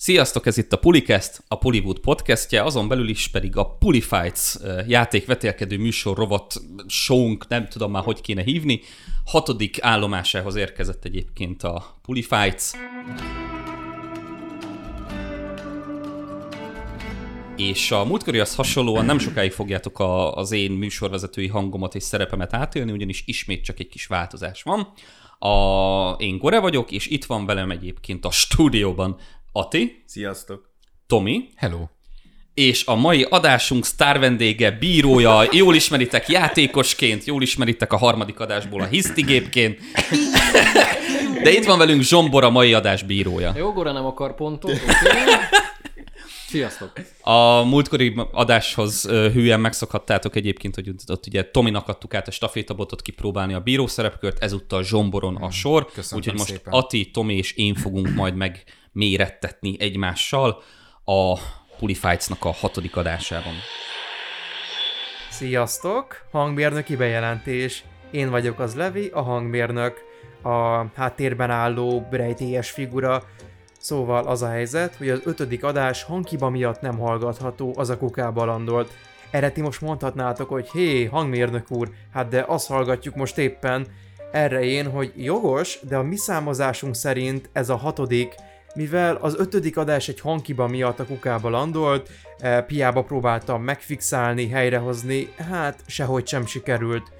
Sziasztok, ez itt a Pulicast, a Pullywood podcastje, azon belül is pedig a Pulifights játékvetélkedő műsor rovat showunk, nem tudom már hogy kéne hívni. Hatodik állomásához érkezett egyébként a Pulifights. És a múltkorihoz hasonlóan nem sokáig fogjátok a, az én műsorvezetői hangomat és szerepemet átélni, ugyanis ismét csak egy kis változás van. A, én Gore vagyok, és itt van velem egyébként a stúdióban Ati. Sziasztok. Tomi. Hello. És a mai adásunk sztár vendége, bírója, jól ismeritek játékosként, jól ismeritek a harmadik adásból a hisztigépként. De itt van velünk Zsombor, a mai adás bírója. Jó, Gora nem akar pontot, oké. Sziasztok. A múltkori adáshoz hülyen megszokhattátok egyébként, hogy ott ugye Tominak adtuk át a stafétabotot kipróbálni a bíró szerepkört, ezúttal Zsomboron a sor, úgyhogy most szépen. Ati, Tomi és én fogunk majd meg mérettetni egymással a Pulifights-nak a hatodik adásában. Sziasztok! Hangmérnöki bejelentés. Én vagyok az Levi, a hangmérnök, a háttérben álló rejtélyes figura. Szóval az a helyzet, hogy az ötödik adás hangkiba miatt nem hallgatható, az a kukába landolt. Erre ti most mondhatnátok, hogy hé, hangmérnök úr, hát de azt hallgatjuk most éppen. Erre én, hogy jogos, de a mi számozásunk szerint ez a hatodik, mivel az ötödik adás egy hangkiba miatt a kukába landolt, e, piába próbáltam megfixálni, helyrehozni, hát sehogy sem sikerült.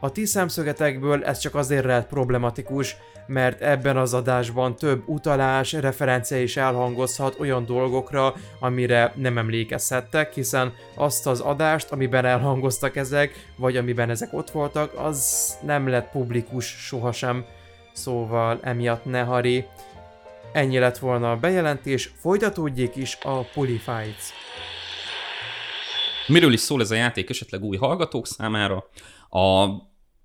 A ti szemszögetekből ez csak azért lehet problematikus, mert ebben az adásban több utalás, referencia is elhangozhat olyan dolgokra, amire nem emlékezhettek, hiszen azt az adást, amiben elhangoztak ezek, vagy amiben ezek ott voltak, az nem lett publikus sohasem. Szóval emiatt ne hari. Ennyi lett volna a bejelentés, folytatódjék is a Polyfights. Miről is szól ez a játék esetleg új hallgatók számára? A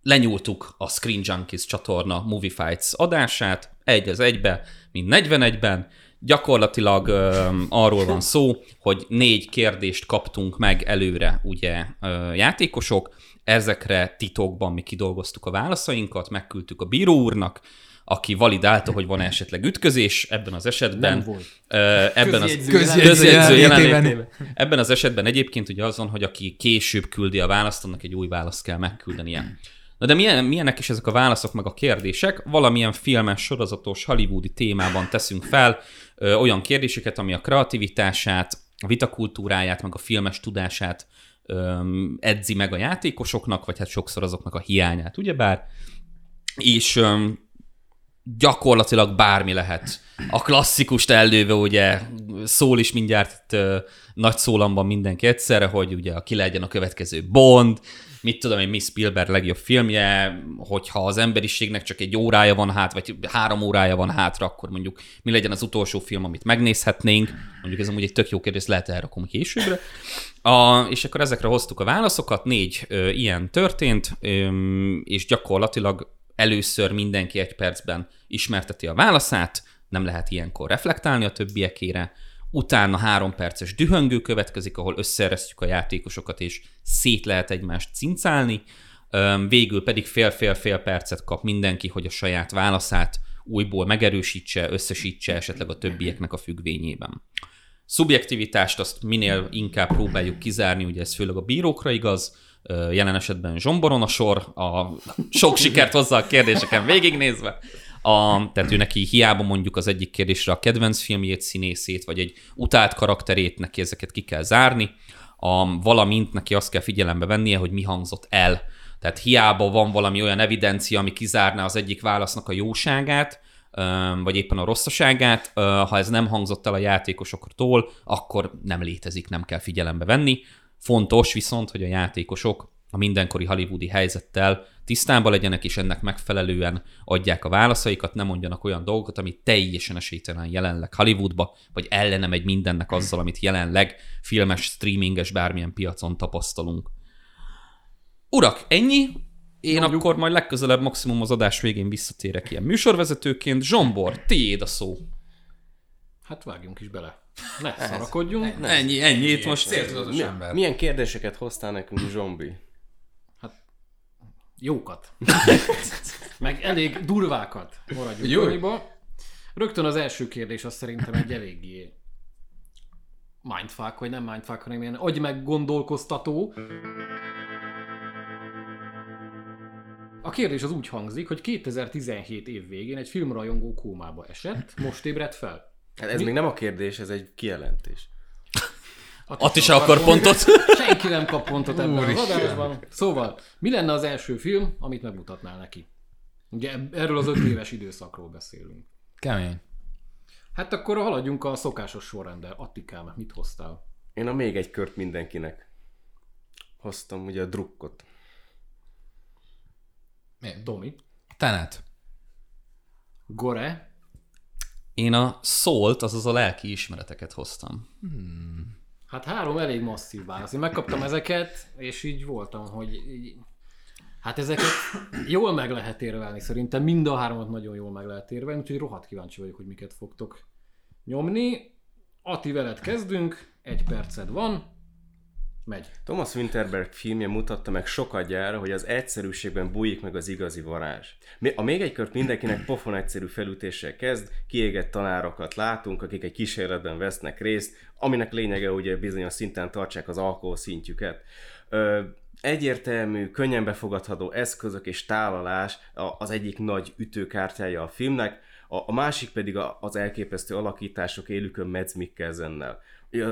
lenyúltuk a Screen Junkies csatorna Movie Fights adását, egy az egybe, mint 41-ben, gyakorlatilag ö, arról van szó, hogy négy kérdést kaptunk meg előre ugye ö, játékosok, ezekre titokban mi kidolgoztuk a válaszainkat, megküldtük a bíró úrnak, aki validálta, hogy van esetleg ütközés ebben az esetben. Nem volt. ebben az közjegyző jelenlétében. Ebben az esetben egyébként ugye azon, hogy aki később küldi a választ, annak egy új választ kell megküldenie. Na de milyen, milyenek is ezek a válaszok meg a kérdések? Valamilyen filmes, sorozatos, hollywoodi témában teszünk fel ö, olyan kérdéseket, ami a kreativitását, a vitakultúráját, meg a filmes tudását ö, edzi meg a játékosoknak, vagy hát sokszor azoknak a hiányát, ugyebár? És ö, gyakorlatilag bármi lehet. A klasszikust ellőve ugye szól is mindjárt itt, uh, nagy szólamban mindenki egyszerre, hogy ugye ki legyen a következő Bond, mit tudom én, Miss Spielberg legjobb filmje, hogyha az emberiségnek csak egy órája van hát, vagy három órája van hátra, akkor mondjuk mi legyen az utolsó film, amit megnézhetnénk. Mondjuk ez amúgy egy tök jó kérdés, lehet elrakom későbbre. A, és akkor ezekre hoztuk a válaszokat, négy ö, ilyen történt, ö, és gyakorlatilag először mindenki egy percben ismerteti a válaszát, nem lehet ilyenkor reflektálni a többiekére, utána három perces dühöngő következik, ahol összeeresztjük a játékosokat, és szét lehet egymást cincálni, végül pedig fél-fél-fél percet kap mindenki, hogy a saját válaszát újból megerősítse, összesítse esetleg a többieknek a függvényében. Szubjektivitást azt minél inkább próbáljuk kizárni, ugye ez főleg a bírókra igaz, jelen esetben Zsomboron a sor, a sok sikert hozzá a kérdéseken végignézve. A, tehát ő neki hiába mondjuk az egyik kérdésre a kedvenc filmjét, színészét, vagy egy utált karakterét, neki ezeket ki kell zárni, a, valamint neki azt kell figyelembe vennie, hogy mi hangzott el. Tehát hiába van valami olyan evidencia, ami kizárná az egyik válasznak a jóságát, vagy éppen a rosszaságát, ha ez nem hangzott el a játékosoktól, akkor nem létezik, nem kell figyelembe venni. Fontos viszont, hogy a játékosok a mindenkori hollywoodi helyzettel tisztában legyenek, és ennek megfelelően adják a válaszaikat, nem mondjanak olyan dolgokat, ami teljesen esélytelen jelenleg Hollywoodba, vagy ellenem egy mindennek azzal, amit jelenleg filmes, streaminges bármilyen piacon tapasztalunk. Urak, ennyi? Én Mondjuk. akkor majd legközelebb maximum az adás végén visszatérek ilyen műsorvezetőként. Zsombor, tiéd a szó. Hát vágjunk is bele. Ne szarakodjunk. Ne. Ennyi, ennyi, itt most. Mi, ember. Milyen kérdéseket hoztál nekünk, Zsombi? Jókat. Meg elég durvákat maradjunk Jó. Rögtön az első kérdés az szerintem egy eléggé mindfuck, vagy nem mindfuck, hanem ilyen agy meg gondolkoztató. A kérdés az úgy hangzik, hogy 2017 év végén egy filmrajongó kómába esett, most ébredt fel. Hát ez Mi? még nem a kérdés, ez egy kijelentés. Atti se akar pontot. Senki nem kap pontot ebben Úr az adásban. Szóval, mi lenne az első film, amit megmutatnál neki? Ugye erről az öt éves időszakról beszélünk. Kemény. Hát akkor haladjunk a szokásos sorrenddel. Attikám, mit hoztál? Én a még egy kört mindenkinek. Hoztam ugye a drukkot. Mi? Domi. Tenet. Gore. Én a szólt, azaz a lelki ismereteket hoztam. Hmm. Hát három elég masszív válasz. Én megkaptam ezeket, és így voltam, hogy így, hát ezeket jól meg lehet érvelni. Szerintem mind a háromat nagyon jól meg lehet érvelni, úgyhogy rohadt kíváncsi vagyok, hogy miket fogtok nyomni. Ati, veled kezdünk, egy perced van, megy. Thomas Winterberg filmje mutatta meg sokat gyára, hogy az egyszerűségben bújik meg az igazi varázs. A még egy kört mindenkinek pofon egyszerű felütéssel kezd, kiégett tanárokat látunk, akik egy kísérletben vesznek részt, aminek lényege ugye bizonyos szinten tartsák az alkohol szintjüket. Ö, egyértelmű, könnyen befogadható eszközök és tálalás az egyik nagy ütőkártyája a filmnek, a, másik pedig az elképesztő alakítások élükön Mads Mikkelsennel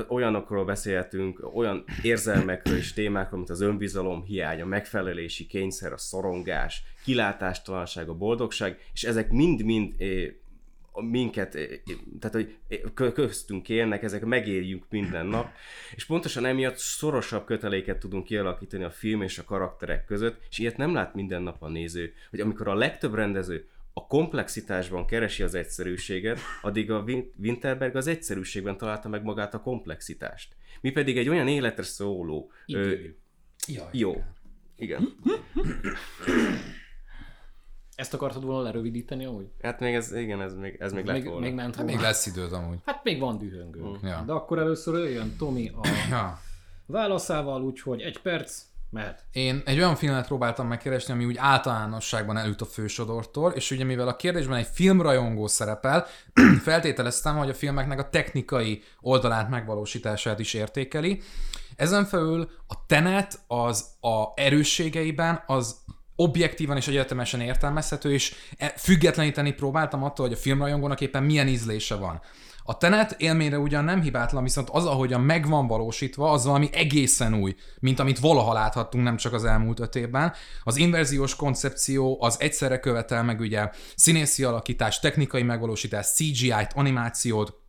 olyanokról beszélhetünk, olyan érzelmekről és témákról, mint az önbizalom hiánya, megfelelési kényszer, a szorongás, kilátástalanság, a boldogság, és ezek mind-mind minket, eh, tehát hogy köztünk élnek, ezek megéljük minden nap, és pontosan emiatt szorosabb köteléket tudunk kialakítani a film és a karakterek között, és ilyet nem lát minden nap a néző, hogy amikor a legtöbb rendező a komplexitásban keresi az egyszerűséget, addig a Winterberg az egyszerűségben találta meg magát a komplexitást. Mi pedig egy olyan életre szóló... Ö, Jaj, jó. Igen. Ezt akartad volna lerövidíteni amúgy? Hát még ez, igen, ez még, ez még, még lett volna. Még, ment hát még lesz időd amúgy. Hát még van dühöngő. Mm. Ja. De akkor először jön Tomi a ja. válaszával, úgyhogy egy perc, Mehet. Én egy olyan filmet próbáltam megkeresni, ami úgy általánosságban elült a fősodortól, és ugye mivel a kérdésben egy filmrajongó szerepel, feltételeztem, hogy a filmeknek a technikai oldalát megvalósítását is értékeli. Ezen felül a Tenet az a erősségeiben az objektívan és egyetemesen értelmezhető, és e- függetleníteni próbáltam attól, hogy a filmrajongónak éppen milyen ízlése van. A Tenet élményre ugyan nem hibátlan, viszont az, ahogyan meg van valósítva, az valami egészen új, mint amit valaha láthattunk nem csak az elmúlt öt évben. Az inverziós koncepció az egyszerre követel meg ugye színészi alakítás, technikai megvalósítás, CGI-t, animációt,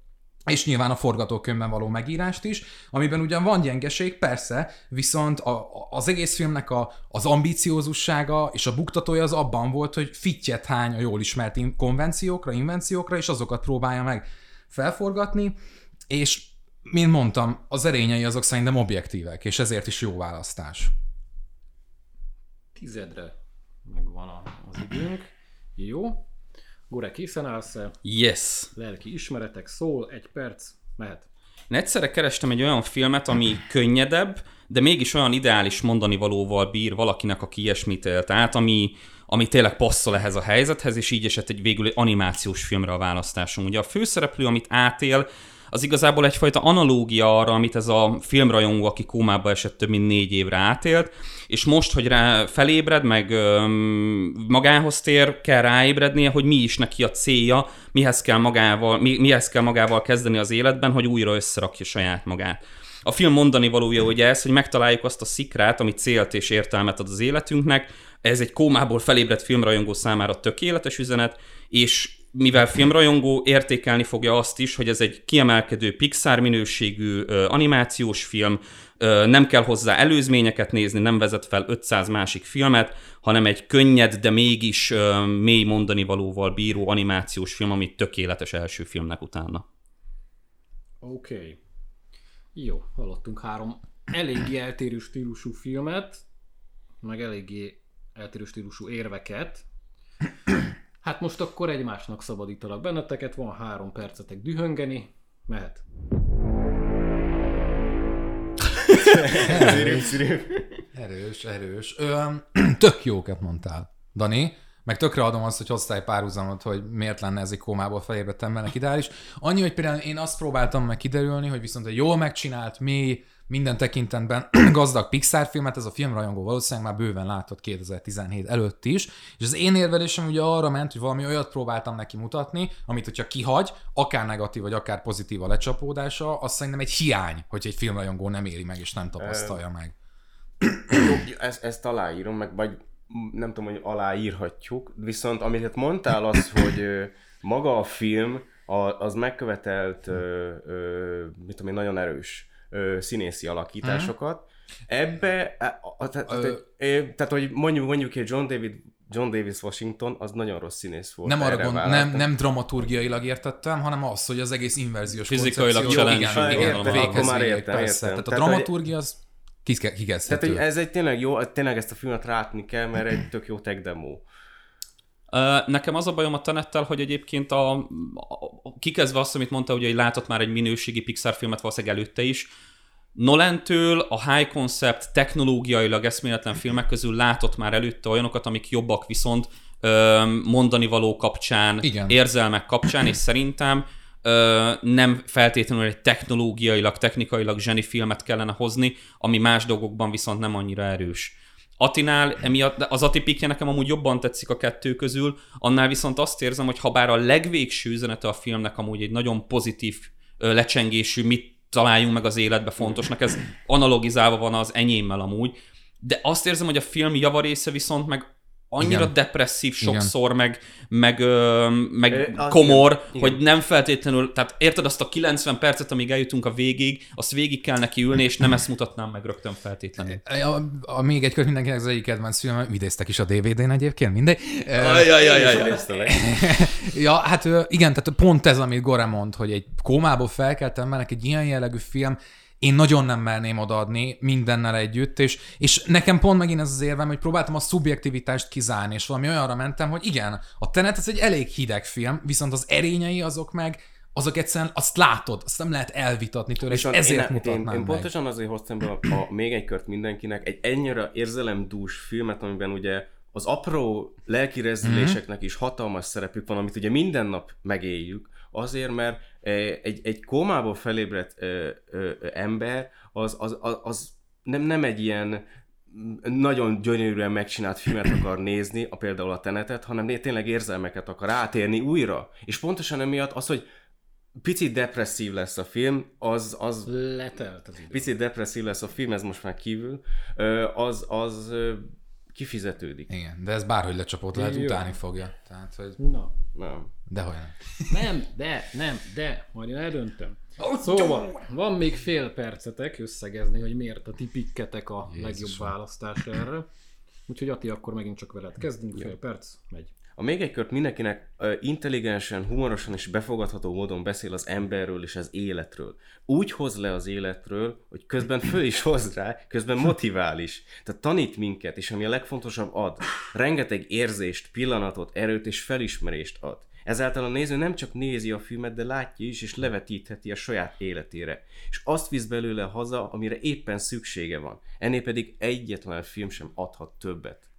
és nyilván a forgatókönyvben való megírást is, amiben ugyan van gyengeség, persze, viszont a, az egész filmnek a, az ambíciózussága és a buktatója az abban volt, hogy fittyet hány a jól ismert konvenciókra, invenciókra, és azokat próbálja meg felforgatni, és mint mondtam, az erényei azok szerintem objektívek, és ezért is jó választás. Tizedre megvan az időnk. Jó. Gore, készen állsz Yes. Lelki ismeretek, szól, egy perc, mehet. Én egyszerre kerestem egy olyan filmet, ami könnyedebb, de mégis olyan ideális mondani valóval bír valakinek, aki ilyesmit élt át, ami, ami tényleg passzol ehhez a helyzethez, és így esett egy végül egy animációs filmre a választásom. Ugye a főszereplő, amit átél, az igazából egyfajta analógia arra, amit ez a filmrajongó, aki kómába esett több mint négy évre átélt, és most, hogy rá felébred, meg öm, magához tér, kell ráébrednie, hogy mi is neki a célja, mihez kell magával, mi, mihez kell magával kezdeni az életben, hogy újra összerakja saját magát. A film mondani valója ugye ez, hogy megtaláljuk azt a szikrát, ami célt és értelmet ad az életünknek, ez egy kómából felébredt filmrajongó számára tökéletes üzenet, és mivel filmrajongó értékelni fogja azt is, hogy ez egy kiemelkedő Pixar minőségű animációs film, nem kell hozzá előzményeket nézni, nem vezet fel 500 másik filmet, hanem egy könnyed, de mégis mély mondani valóval bíró animációs film, ami tökéletes első filmnek utána. Oké. Okay. Jó, hallottunk három eléggé eltérő stílusú filmet, meg eléggé eltérő stílusú érveket. Hát most akkor egymásnak szabadítalak benneteket, van három percetek dühöngeni, mehet. erős, erős, erős. Ö, tök jókat mondtál. Dani, meg tökre adom azt, hogy hoztál egy párhuzamot, hogy miért lenne ez egy kómából felébredt embernek ideális. Annyi, hogy például én azt próbáltam meg kiderülni, hogy viszont egy jól megcsinált, mély, minden tekintetben gazdag Pixar filmet, ez a filmrajongó valószínűleg már bőven látott 2017 előtt is, és az én érvelésem ugye arra ment, hogy valami olyat próbáltam neki mutatni, amit hogyha kihagy, akár negatív vagy akár pozitív a lecsapódása, az szerintem egy hiány, hogy egy filmrajongó nem éri meg és nem tapasztalja meg. Jó, ezt, ezt aláírom, meg vagy nem tudom, hogy aláírhatjuk, viszont amit mondtál az, hogy maga a film, az megkövetelt, mit tudom én, nagyon erős színészi alakításokat. Ebbe, a, a, tehát, hogy mondjuk, mondjuk egy John David John Davis Washington, az nagyon rossz színész volt. Nem arra gond, nem, nem dramaturgiailag értettem, hanem az, hogy az egész inverziós Fizikailag koncepció- challenge, igen, igen, igen, akkor véghez már végig, értem, persze. értem. Tehát a Tehát, hogy- dramaturgia az kike- Tehát, kikezdhető. hogy ez egy tényleg jó, tényleg ezt a filmet látni kell, mert egy tök jó tech demo. Nekem az a bajom a Tenettel, hogy egyébként a, a, a kikezdve azt, amit mondta, ugye, hogy látott már egy minőségi Pixar filmet valószínűleg előtte is, Nolentől a high concept, technológiailag eszméletlen filmek közül látott már előtte olyanokat, amik jobbak viszont ö, mondani való kapcsán, Igen. érzelmek kapcsán, és szerintem nem feltétlenül egy technológiailag, technikailag zseni filmet kellene hozni, ami más dolgokban viszont nem annyira erős. Atinál, emiatt, az atipikje nekem amúgy jobban tetszik a kettő közül, annál viszont azt érzem, hogy ha bár a legvégső üzenete a filmnek amúgy egy nagyon pozitív lecsengésű, mit találjunk meg az életbe fontosnak, ez analogizálva van az enyémmel amúgy, de azt érzem, hogy a film javarésze viszont meg annyira Igen. depresszív Igen. sokszor, meg, meg, ö, meg Ö, komor, igen. hogy nem feltétlenül, tehát érted azt a 90 percet, amíg eljutunk a végig, azt végig kell neki ülni, és nem ezt mutatnám meg rögtön feltétlenül. A, a, még egy kör mindenkinek az egyik kedvenc film, idéztek is a DVD-n egyébként, mindegy. Ja, hát igen, tehát pont ez, amit Gore mond, hogy egy kómából felkelt embernek egy ilyen jellegű film, én nagyon nem merném odaadni mindennel együtt, és, és nekem pont megint ez az érvem, hogy próbáltam a szubjektivitást kizárni, és valami olyanra mentem, hogy igen, a Tenet ez egy elég hideg film, viszont az erényei azok meg, azok egyszerűen azt látod, azt nem lehet elvitatni tőle, és, Viszont ezért én, mutatnám én, én meg. pontosan azért hoztam be a, a, még egy kört mindenkinek, egy ennyire érzelemdús filmet, amiben ugye az apró lelki rezüléseknek is hatalmas szerepük van, amit ugye minden nap megéljük, azért, mert egy, egy kómából felébredt ö, ö, ö, ember az, az, az, az nem, nem egy ilyen nagyon gyönyörűen megcsinált filmet akar nézni, a például a Tenetet, hanem tényleg érzelmeket akar átérni újra. És pontosan emiatt az, hogy picit depresszív lesz a film, az, az Letelt az idő. picit depresszív lesz a film, ez most már kívül, az, az kifizetődik. Igen, de ez bárhogy lecsapott, lehet Jó. utáni fogja. Tehát, hogy Na, Nem. Dehogy nem. nem, de, nem, de, majd én eldöntöm. Szóval, van még fél percetek összegezni, hogy miért a ti pikketek a Jézusom. legjobb választás erre. Úgyhogy Ati, akkor megint csak veled kezdünk, fél perc, megy. A még egy kört mindenkinek intelligensen, humorosan és befogadható módon beszél az emberről és az életről. Úgy hoz le az életről, hogy közben föl is hoz rá, közben motivál is. Tehát tanít minket, és ami a legfontosabb ad, rengeteg érzést, pillanatot, erőt és felismerést ad. Ezáltal a néző nem csak nézi a filmet, de látja is, és levetítheti a saját életére. És azt visz belőle haza, amire éppen szüksége van. Ennél pedig egyetlen film sem adhat többet.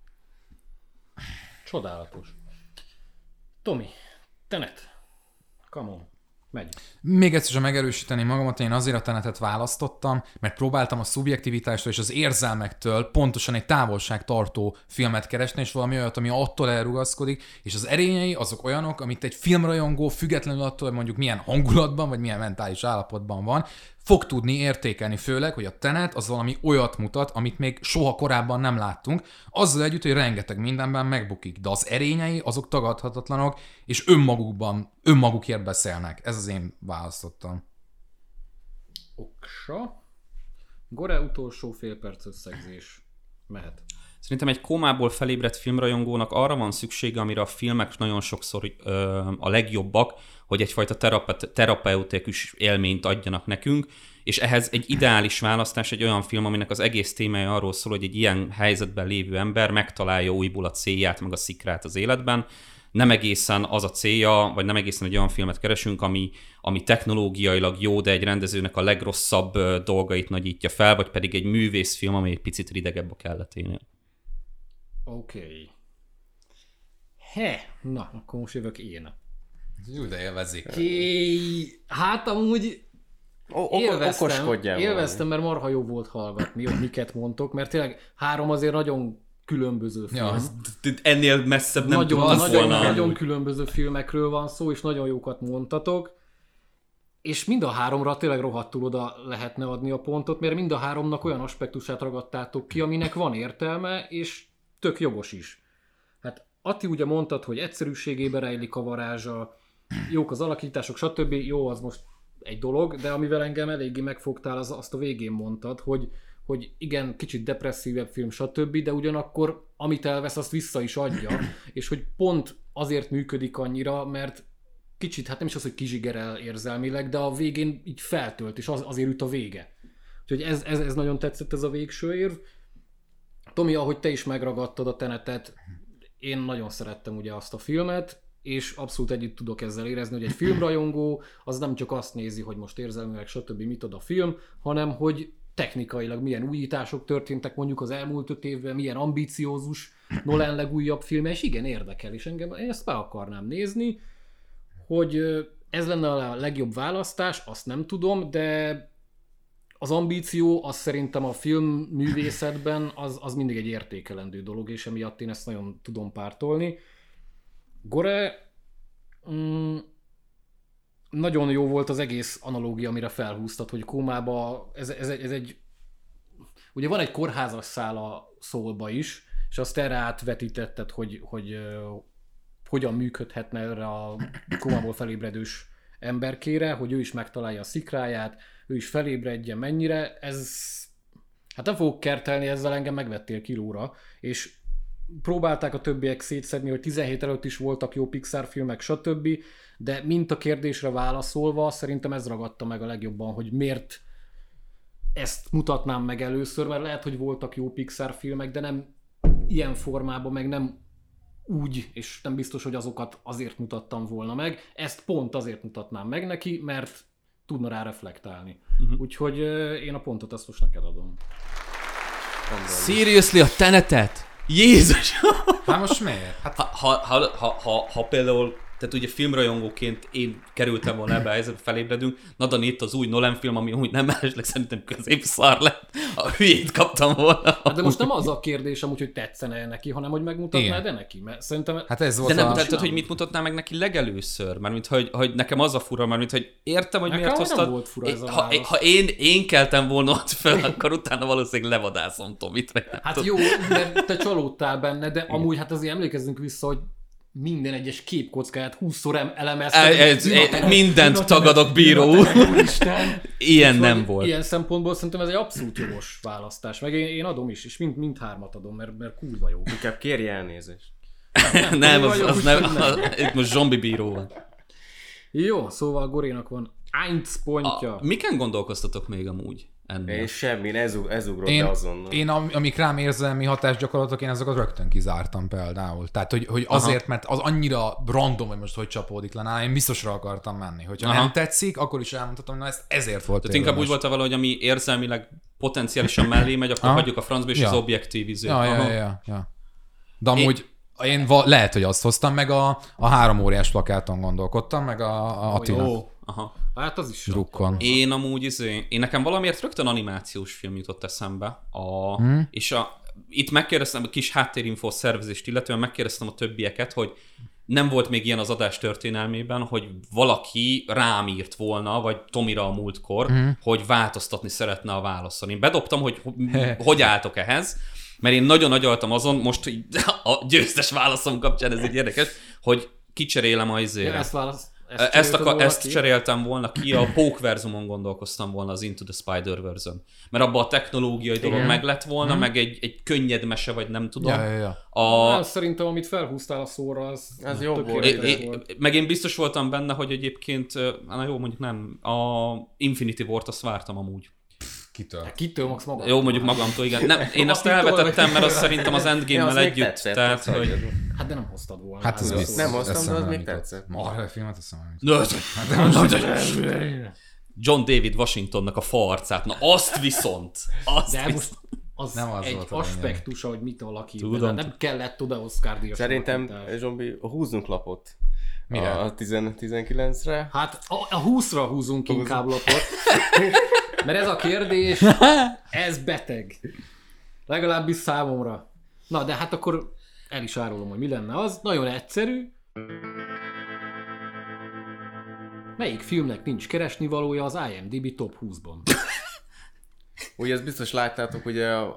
Csodálatos. Tomi, Tenet. Come on. Megy. Még egyszer sem megerősíteni magamat, én azért a tenetet választottam, mert próbáltam a szubjektivitástól és az érzelmektől pontosan egy távolságtartó filmet keresni, és valami olyat, ami attól elrugaszkodik, és az erényei azok olyanok, amit egy filmrajongó, függetlenül attól, hogy mondjuk milyen hangulatban, vagy milyen mentális állapotban van, fog tudni értékelni, főleg, hogy a Tenet az valami olyat mutat, amit még soha korábban nem láttunk, azzal együtt, hogy rengeteg mindenben megbukik, de az erényei azok tagadhatatlanok, és önmagukban, önmagukért beszélnek. Ez az én választottam. Oksa. Gore utolsó fél perc összegzés. Mehet. Szerintem egy kómából felébredt filmrajongónak arra van szüksége, amire a filmek nagyon sokszor ö, a legjobbak, hogy egyfajta terape- terapeutikus élményt adjanak nekünk, és ehhez egy ideális választás egy olyan film, aminek az egész témája arról szól, hogy egy ilyen helyzetben lévő ember megtalálja újból a célját, meg a szikrát az életben. Nem egészen az a célja, vagy nem egészen egy olyan filmet keresünk, ami, ami technológiailag jó, de egy rendezőnek a legrosszabb dolgait nagyítja fel, vagy pedig egy művészfilm, ami egy picit ridegebb a kelleténél. Oké. Okay. He, na, akkor most jövök én. Jó, de élvezik. Ki... Hát amúgy O- élveztem, élveztem, mert marha jó volt hallgatni, hogy miket mondtok, mert tényleg három azért nagyon különböző film. Ja, Ennél messzebb nem nagyon, tudtam nagyon, volna. nagyon különböző filmekről van szó, és nagyon jókat mondtatok. És mind a háromra tényleg rohadtul oda lehetne adni a pontot, mert mind a háromnak olyan aspektusát ragadtátok ki, aminek van értelme, és tök jogos is. Hát Atti ugye mondtad, hogy egyszerűségében rejlik a varázsa, jók az alakítások, stb. Jó, az most egy dolog, de amivel engem eléggé megfogtál, az azt a végén mondtad, hogy, hogy igen, kicsit depresszívebb film, stb., de ugyanakkor amit elvesz, azt vissza is adja, és hogy pont azért működik annyira, mert kicsit, hát nem is az, hogy kizsigerel érzelmileg, de a végén így feltölt, és az, azért üt a vége. Úgyhogy ez, ez, ez nagyon tetszett ez a végső érv. Tomi, ahogy te is megragadtad a tenetet, én nagyon szerettem ugye azt a filmet, és abszolút együtt tudok ezzel érezni, hogy egy filmrajongó az nem csak azt nézi, hogy most érzelmileg stb. mit ad a film, hanem hogy technikailag milyen újítások történtek mondjuk az elmúlt öt évben, milyen ambíciózus Nolan legújabb filme, és igen, érdekel, és engem én ezt be akarnám nézni, hogy ez lenne a legjobb választás, azt nem tudom, de az ambíció, az szerintem a filmművészetben az, az mindig egy értékelendő dolog, és emiatt én ezt nagyon tudom pártolni. Gore, mm, nagyon jó volt az egész analógia, amire felhúztad, hogy kómába, ez, ez, ez egy, ugye van egy kórházas szál a szólba is, és azt erre átvetítetted, hogy, hogy ö, hogyan működhetne erre a kómából felébredős emberkére, hogy ő is megtalálja a szikráját, ő is felébredjen mennyire, ez hát nem fogok kertelni, ezzel engem megvettél kilóra, és próbálták a többiek szétszedni, hogy 17 előtt is voltak jó Pixar filmek, stb., de mint a kérdésre válaszolva, szerintem ez ragadta meg a legjobban, hogy miért ezt mutatnám meg először, mert lehet, hogy voltak jó Pixar filmek, de nem ilyen formában, meg nem úgy, és nem biztos, hogy azokat azért mutattam volna meg. Ezt pont azért mutatnám meg neki, mert tudna rá reflektálni. Uh-huh. Úgyhogy én a pontot azt most neked adom. Seriously, a tenetet? Jézus! Hát most miért? Hát Ha, ha, ha, ha, ha, ha például, tehát ugye filmrajongóként én kerültem volna ebbe a helyzetbe, felébredünk, na de itt az új Nolan film, ami úgy nem mellesleg szerintem középszar lett, a hülyét kaptam volna. Hát de most nem az a kérdés amúgy, hogy tetszene neki, hanem hogy megmutatnád de neki, mert szerintem Hát ez volt De nem, a... tehát, hogy mit mutatnál meg neki legelőször? Mármint, hogy, hogy nekem az a fura, mármint, hogy értem, hogy Nekem miért nem hoztad. volt fura ez a ha, ha én, én keltem volna ott fel, akkor utána valószínűleg levadászom Tomit. nem Hát jó, de te csalódtál benne, de amúgy hát azért emlékezzünk vissza, hogy minden egyes képkockáját 20-szor em- elemezted. Ez- ez- Ünnepen- mindent tagadok, bíró úr. Ilyen nem volt. Ilyen szempontból szerintem ez egy abszolút jogos választás. Meg én, én adom is, és mind, mind hármat adom, mert, mert kurva jó. Inkább kérj elnézést. nem, az, nem, nem. az, itt most zombi bíró van. Jó, szóval Gorénak van 1 pontja. A, miken gondolkoztatok még amúgy ennél? És semmi, ez, ug- ez ugrott Én, be azonnal. én am- amik rám érzelmi hatást gyakorlatok, én azokat rögtön kizártam például. Tehát, hogy, hogy azért, mert az annyira random, hogy most hogy csapódik le nála, én biztosra akartam menni. Hogyha Aha. nem tetszik, akkor is elmondhatom, hogy na ezt ezért volt Tehát inkább úgy volt valahogy, ami érzelmileg potenciálisan mellé megy, akkor Aha. hagyjuk a francba, és Ja. az objektív izé. Ja, ja, Aha. ja, ja, ja. De amúgy én va- lehet, hogy azt hoztam, meg a, a három óriás plakáton gondolkodtam, meg a, a Attila Ó, aha. Hát az is drukkon. Én amúgy, izé, én nekem valamiért rögtön animációs film jutott eszembe, a, Hmm. és a, itt megkérdeztem a kis háttérinfo szervezést, illetően megkérdeztem a többieket, hogy nem volt még ilyen az adás történelmében, hogy valaki rám írt volna, vagy Tomira a múltkor, Hmm. hogy változtatni szeretne a válaszon. Én bedobtam, hogy ho- hogy álltok ehhez, mert én nagyon agyaltam azon, most a győztes válaszom kapcsán ez így érdekes, hogy kicserélem a izére. ezt válasz. Ezt, akar, ezt ki? cseréltem volna ki, a Pókverzumon gondolkoztam volna az Into the Spider-Verse-ön. Mert abban a technológiai dolog meg lett volna, meg egy, egy könnyed mese, vagy nem tudom. Ja, ja, ja. A, Hát, szerintem, amit felhúztál a szóra, az, Az jobb volt. é, volt. meg én biztos voltam benne, hogy egyébként, na jó, mondjuk nem, a Infinity War-t azt vártam amúgy. Kitől? Hát kitől max maga? Jó, mondjuk magamtól, igen. Nem, én azt elvetettem, mert az szerintem az Endgame-mel együtt, tetszett, tehát, azt hogy... Hát de nem hoztad volna. Hát ez Hát, biztos. Nem hoztam, de az még tetszett. Marvel filmet eszembe nem jutott. John David Washingtonnak a fa arcát, na azt viszont, azt De viszont. most az, Nem az egy aspektusa, hogy mit alakít. Tudom. Nem kellett oda Oscar díjas Szerintem. Zsombi, húzzunk lapot. Mire? A 10 19-re. Hát a, a 20-ra húzunk inkább lapot. Mert ez a kérdés, ez beteg. Legalábbis számomra. Na, de hát akkor el is árulom, hogy mi lenne az. Nagyon egyszerű. Melyik filmnek nincs keresnivalója az IMDb top 20-ban? Ugye ezt biztos láttátok, hogy a,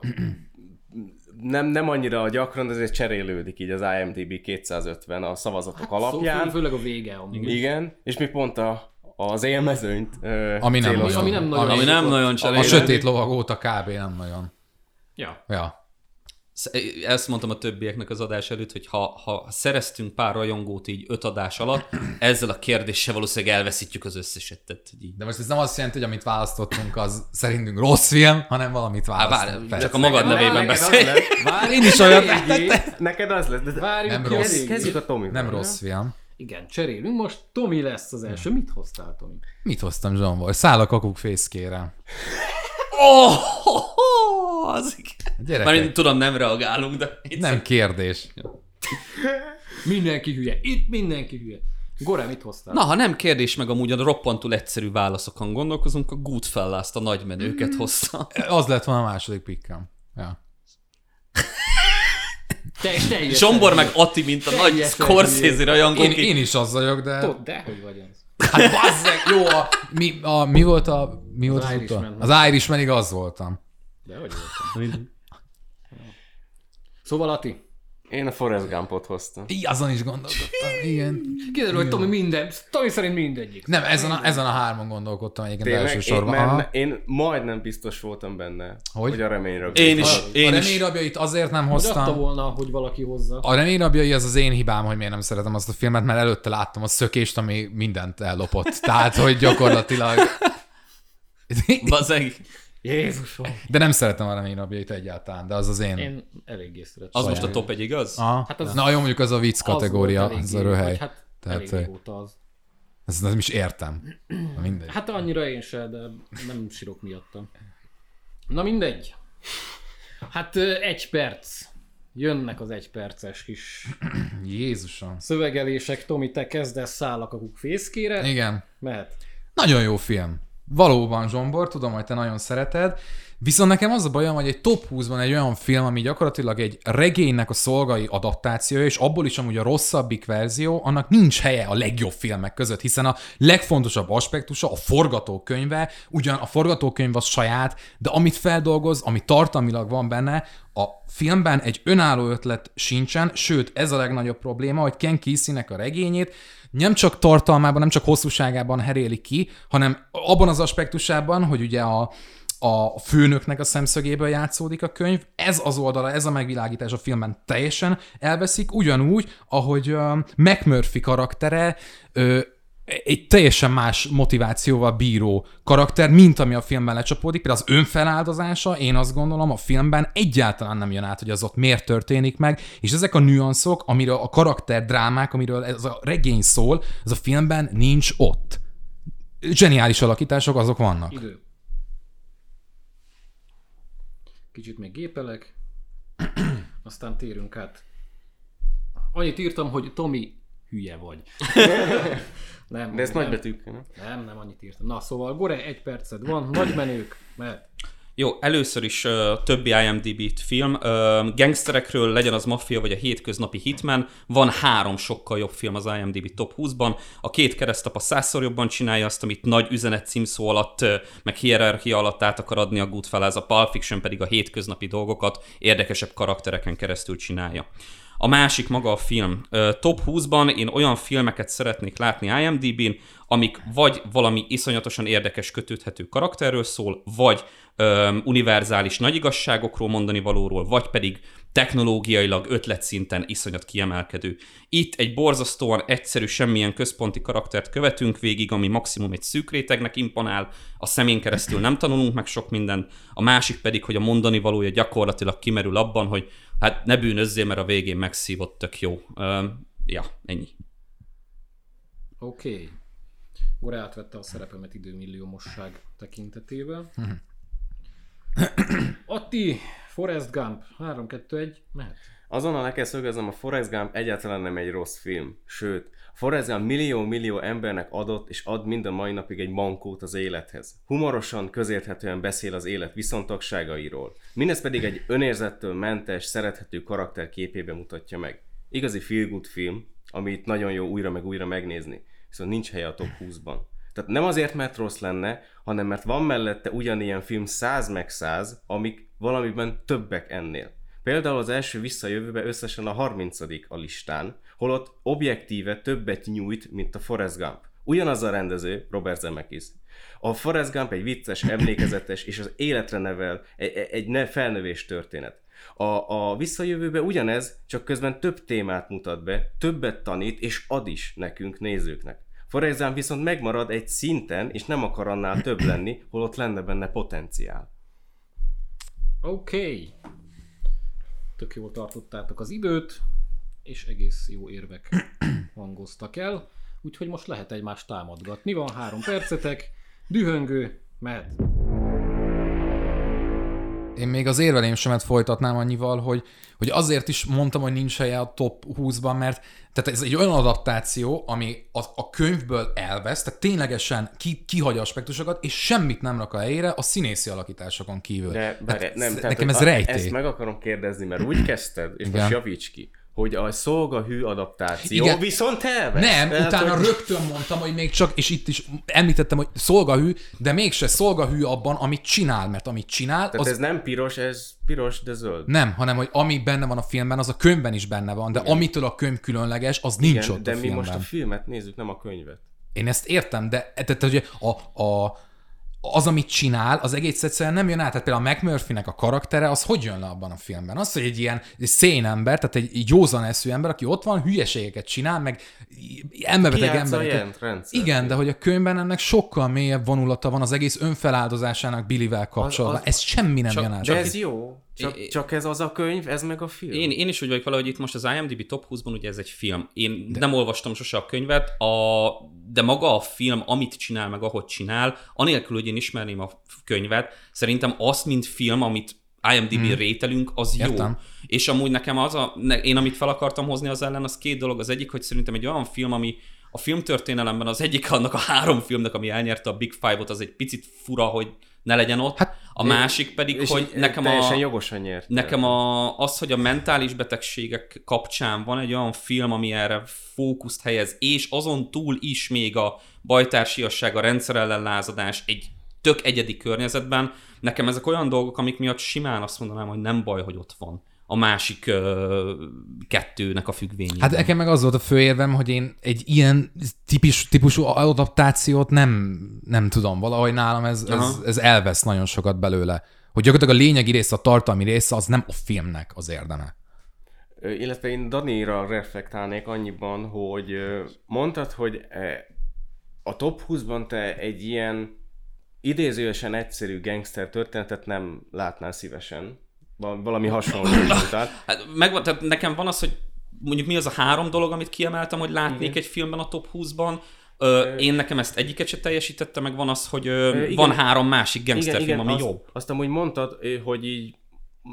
nem, nem annyira gyakran, de ezért cserélődik így az IMDb 250 a szavazatok hát, alapján. Szóval főleg a vége. Amúgy. Igen, és mi pont a, az élmezőnyt ö, Ami nem nagyon. ami nem nagyon- Ami nem nagyon A cserél. sötét lovag óta kb. nem nagyon. Ja. Ja. Ezt mondtam a többieknek az adás előtt, hogy ha, ha szereztünk pár rajongót így öt adás alatt, ezzel a kérdéssel valószínűleg elveszítjük az összeset. Tehát, hogy így. De most ez nem azt jelenti, hogy amit választottunk, az szerintünk rossz film, hanem valamit várj, fel. csak a magad Neked- nevében beszélj. Várj, Én is olyan-. Neked az lesz. De Várjuk Nem rossz. Kezdjük a Tomi. Nem rossz film. Igen, cserélünk. Most Tomi lesz az első. Mit hoztál, Tomi? Mit hoztam Zsombor? Száll a kakuk fészkére. Oh, az Gyerekek, Már tudom, nem reagálunk, de nem kérdés. Mindenki hülye. Itt mindenki hülye. Gore, mit hoztál? Na, ha nem kérdés, meg amúgy a roppantul egyszerű válaszokon gondolkozunk, a Goodfellas-t, a nagymenőket hozta. Az lett volna a második pikkem. Ja. Te, teljesen Zsombor meg. Ati, mint a nagy Scorsese rajongó. Én, én is az vagyok, de... Tudod, de hogy vagy ez? Hát bazzeg, jó, a, mi, a, mi volt a... Mi volt Az az, Irishman. utol? az az voltam. De hogy voltam? Szóval Ati, Én a Forrest Gumpot hoztam. Így azon is gondolkodtam, igen. kiderül, hogy Tomi minden, Tomi szerint mindegyik. Nem, ezen a, ezen a hárman gondolkodtam egyébként Tényleg, én, elsősorban. Aha. mert én majdnem biztos voltam benne, Hogy? hogy a reményre Én is, A, a én is. reményrabjait azért nem Hogy hoztam. volna, hogy valaki hozza. A reményrabjai az az én hibám, hogy miért nem szeretem azt a filmet, mert előtte láttam a szökést, ami mindent ellopott. Tehát, hogy gyakorlatilag... Bazeg. Jézusom. De nem szeretem a reményrabjait egyáltalán, de az az én. Én eléggé szeretem. Az most a top egy, igaz? Aha. Hát az- Na jó, mondjuk az a vicc kategória, volt az a röhely. Hát Tehát, elég régóta az. Ezt nem is értem. Na mindegy. Hát annyira én se, de nem sírok miattam. Na mindegy. Hát egy perc. Jönnek az egy perces kis Jézusom. szövegelések. Tomi, te kezdesz szállak a fészkére. Igen. Mehet. Nagyon jó film. Valóban, Zsombor, tudom, hogy te nagyon szereted. Viszont nekem az a bajom, hogy egy top 20-ban egy olyan film, ami gyakorlatilag egy regénynek a szolgai adaptációja, és abból is amúgy a rosszabbik verzió, annak nincs helye a legjobb filmek között, hiszen a legfontosabb aspektusa a forgatókönyve, ugyan a forgatókönyv az saját, de amit feldolgoz, ami tartalmilag van benne, a filmben egy önálló ötlet sincsen, sőt, ez a legnagyobb probléma, hogy Ken Kesey-nek a regényét nem csak tartalmában, nem csak hosszúságában heréli ki, hanem abban az aspektusában, hogy ugye a, a főnöknek a szemszögéből játszódik a könyv, ez az oldala, ez a megvilágítás a filmben teljesen elveszik, ugyanúgy, ahogy uh, McMurphy karaktere uh, egy teljesen más motivációval bíró karakter, mint ami a filmben lecsapódik. Például az önfeláldozása, én azt gondolom, a filmben egyáltalán nem jön át, hogy az ott miért történik meg, és ezek a nüanszok, amiről a karakter drámák, amiről ez a regény szól, az a filmben nincs ott. Zseniális alakítások, azok vannak. Idő. Kicsit még gépelek. Aztán térünk át. Annyit írtam, hogy Tomi hülye vagy. nem, De ezt nem, nagybetűkkel, nem? nem, nem annyit írtam. Na, szóval Gore, egy perced van, nagy menők, mert Jó, először is uh, többi IMDb film. Uh, gangsterekről, legyen az maffia vagy a hétköznapi hitman, van három sokkal jobb film az IMDb top 20-ban. A két keresztapa százszor jobban csinálja azt, amit nagy üzenet címszó alatt, uh, meg hierarchia alatt át akar adni a Goodfellas, a Pulp Fiction pedig a hétköznapi dolgokat érdekesebb karaktereken keresztül csinálja. A másik maga a film. Top 20-ban én olyan filmeket szeretnék látni IMDb-n, amik vagy valami iszonyatosan érdekes kötődhető karakterről szól, vagy ö, univerzális nagy igazságokról mondani valóról, vagy pedig technológiailag ötletszinten iszonyat kiemelkedő. Itt egy borzasztóan egyszerű, semmilyen központi karaktert követünk végig, ami maximum egy szűk rétegnek imponál, a szemén keresztül nem tanulunk meg sok mindent, a másik pedig, hogy a mondani valója gyakorlatilag kimerül abban, hogy hát ne bűnözzél, mert a végén megszívott, tök jó. Ö, ja, ennyi. oké. Okay. Gore átvette a szerepemet időmilliómosság tekintetében. Atti, Forrest Gump. 3, 2, 1, mehet. Azonnal le kell szögeznem, a Forrest Gump egyáltalán nem egy rossz film. Sőt, Forrest Gump millió-millió embernek adott és ad mind a mai napig egy mankót az élethez. Humorosan, közérthetően beszél az élet viszontagságairól. Mindez pedig egy önérzettől mentes, szerethető karakter képébe mutatja meg. Igazi feel good film, amit nagyon jó újra meg újra megnézni. Viszont nincs helye a top 20-ban. Tehát nem azért, mert rossz lenne, hanem mert van mellette ugyanilyen film 100 meg 100, amik valamiben többek ennél. Például az első visszajövőbe összesen a 30 a listán, holott objektíve többet nyújt, mint a Forrest Gump. Ugyanaz a rendező, Robert Zemeckis. A Forrest Gump egy vicces, emlékezetes és az életre nevel egy, egy ne felnövés történet. A, a visszajövőbe ugyanez, csak közben több témát mutat be, többet tanít és ad is nekünk, nézőknek. Forrest Gump viszont megmarad egy szinten, és nem akar annál több lenni, holott lenne benne potenciál. Oké. Okay. Tök jól tartottátok az időt, és egész jó érvek hangoztak el. Úgyhogy most lehet egymást támadgatni. Van három percetek, dühöngő, mehet. Én még az érvelésemet folytatnám annyival, hogy, hogy azért is mondtam, hogy nincs helye a top 20-ban, mert tehát ez egy olyan adaptáció, ami a, a könyvből elvesz, tehát ténylegesen ki, kihagy aspektusokat, és semmit nem rak a helyére a színészi alakításokon kívül. De, tehát de nem, tehát, nekem ez rejtély. Ezt meg akarom kérdezni, mert úgy kezdted, és Igen. most javíts ki, hogy a szolgahű adaptáció Igen. viszont elvesz. Nem, Tehát, utána hogy- rögtön mondtam, hogy még csak, és itt is említettem, hogy szolgahű, de mégse szolgahű abban, amit csinál, mert amit csinál, Tehát az ez nem piros, ez piros, de zöld. nem, hanem hogy ami benne van a filmben, az a könyvben is benne van, de amitől a könyv különleges, az nincs Igen, ott de a mi filmben. most a filmet nézzük, nem a könyvet. Én ezt értem, de tehát, hogy a, a, az, amit csinál, az egész egyszerűen nem jön át. Tehát például a McMurphy-nek a karaktere, az hogy jön le abban a filmben? Az, hogy egy ilyen szén ember, tehát egy, józan eszű ember, aki ott van, hülyeségeket csinál, meg elmebeteg embereket. Igen, de hogy a könyvben ennek sokkal mélyebb vonulata van az egész önfeláldozásának Billyvel kapcsolatban. az- Ez semmi nem csak- jön át. De ez jó. Csak, É- csak ez az a könyv, ez meg a film. Én, én is úgy vagyok vele, hogy itt most az IMDb top 20-ban ugye ez egy film. Én de. nem olvastam sose a könyvet, a, de maga a film, amit csinál, meg ahogy csinál, anélkül, hogy én ismerném a könyvet, szerintem azt, mint film, amit IMDb hmm. rételünk, az jó. Értem. És amúgy nekem az a, ne, én amit fel akartam hozni az ellen, az két dolog. Az egyik, hogy szerintem egy olyan film, ami a filmtörténelemben az egyik annak a három filmnek, ami elnyerte a Big Five-ot, az egy picit fura, hogy ne legyen ott. Hát, a másik pedig, és hogy nekem teljesen a... jogosan nyert. Nekem a, az, hogy a mentális betegségek kapcsán van egy olyan film, ami erre fókuszt helyez, és azon túl is még a bajtársiasság, a rendszerellenlázadás egy tök egyedi környezetben, nekem ezek olyan dolgok, amik miatt simán azt mondanám, hogy nem baj, hogy ott van a másik ö, kettőnek a függvényében. Hát nekem meg az volt a fő érvem, hogy én egy ilyen típus, típusú adaptációt nem, nem tudom, valahogy nálam ez, ez, Aha. ez elvesz nagyon sokat belőle. Hogy gyakorlatilag a lényegi része, a tartalmi része, az nem a filmnek az érdeme. Illetve én Danira reflektálnék annyiban, hogy mondtad, hogy eh, a top 20-ban te egy ilyen idézőesen egyszerű gangster történetet nem látnál szívesen. Val- Valami hasonló mondtál. Hát megvan, tehát nekem van az, hogy mondjuk mi az a három dolog, amit kiemeltem, hogy látnék Igen. egy filmben a top 20-ban. Ö, én nekem ezt egyiket se teljesítette, meg van az, hogy ö, igen. van három másik gangsterfilm, ami azt, jó. Azt amúgy mondtad, hogy így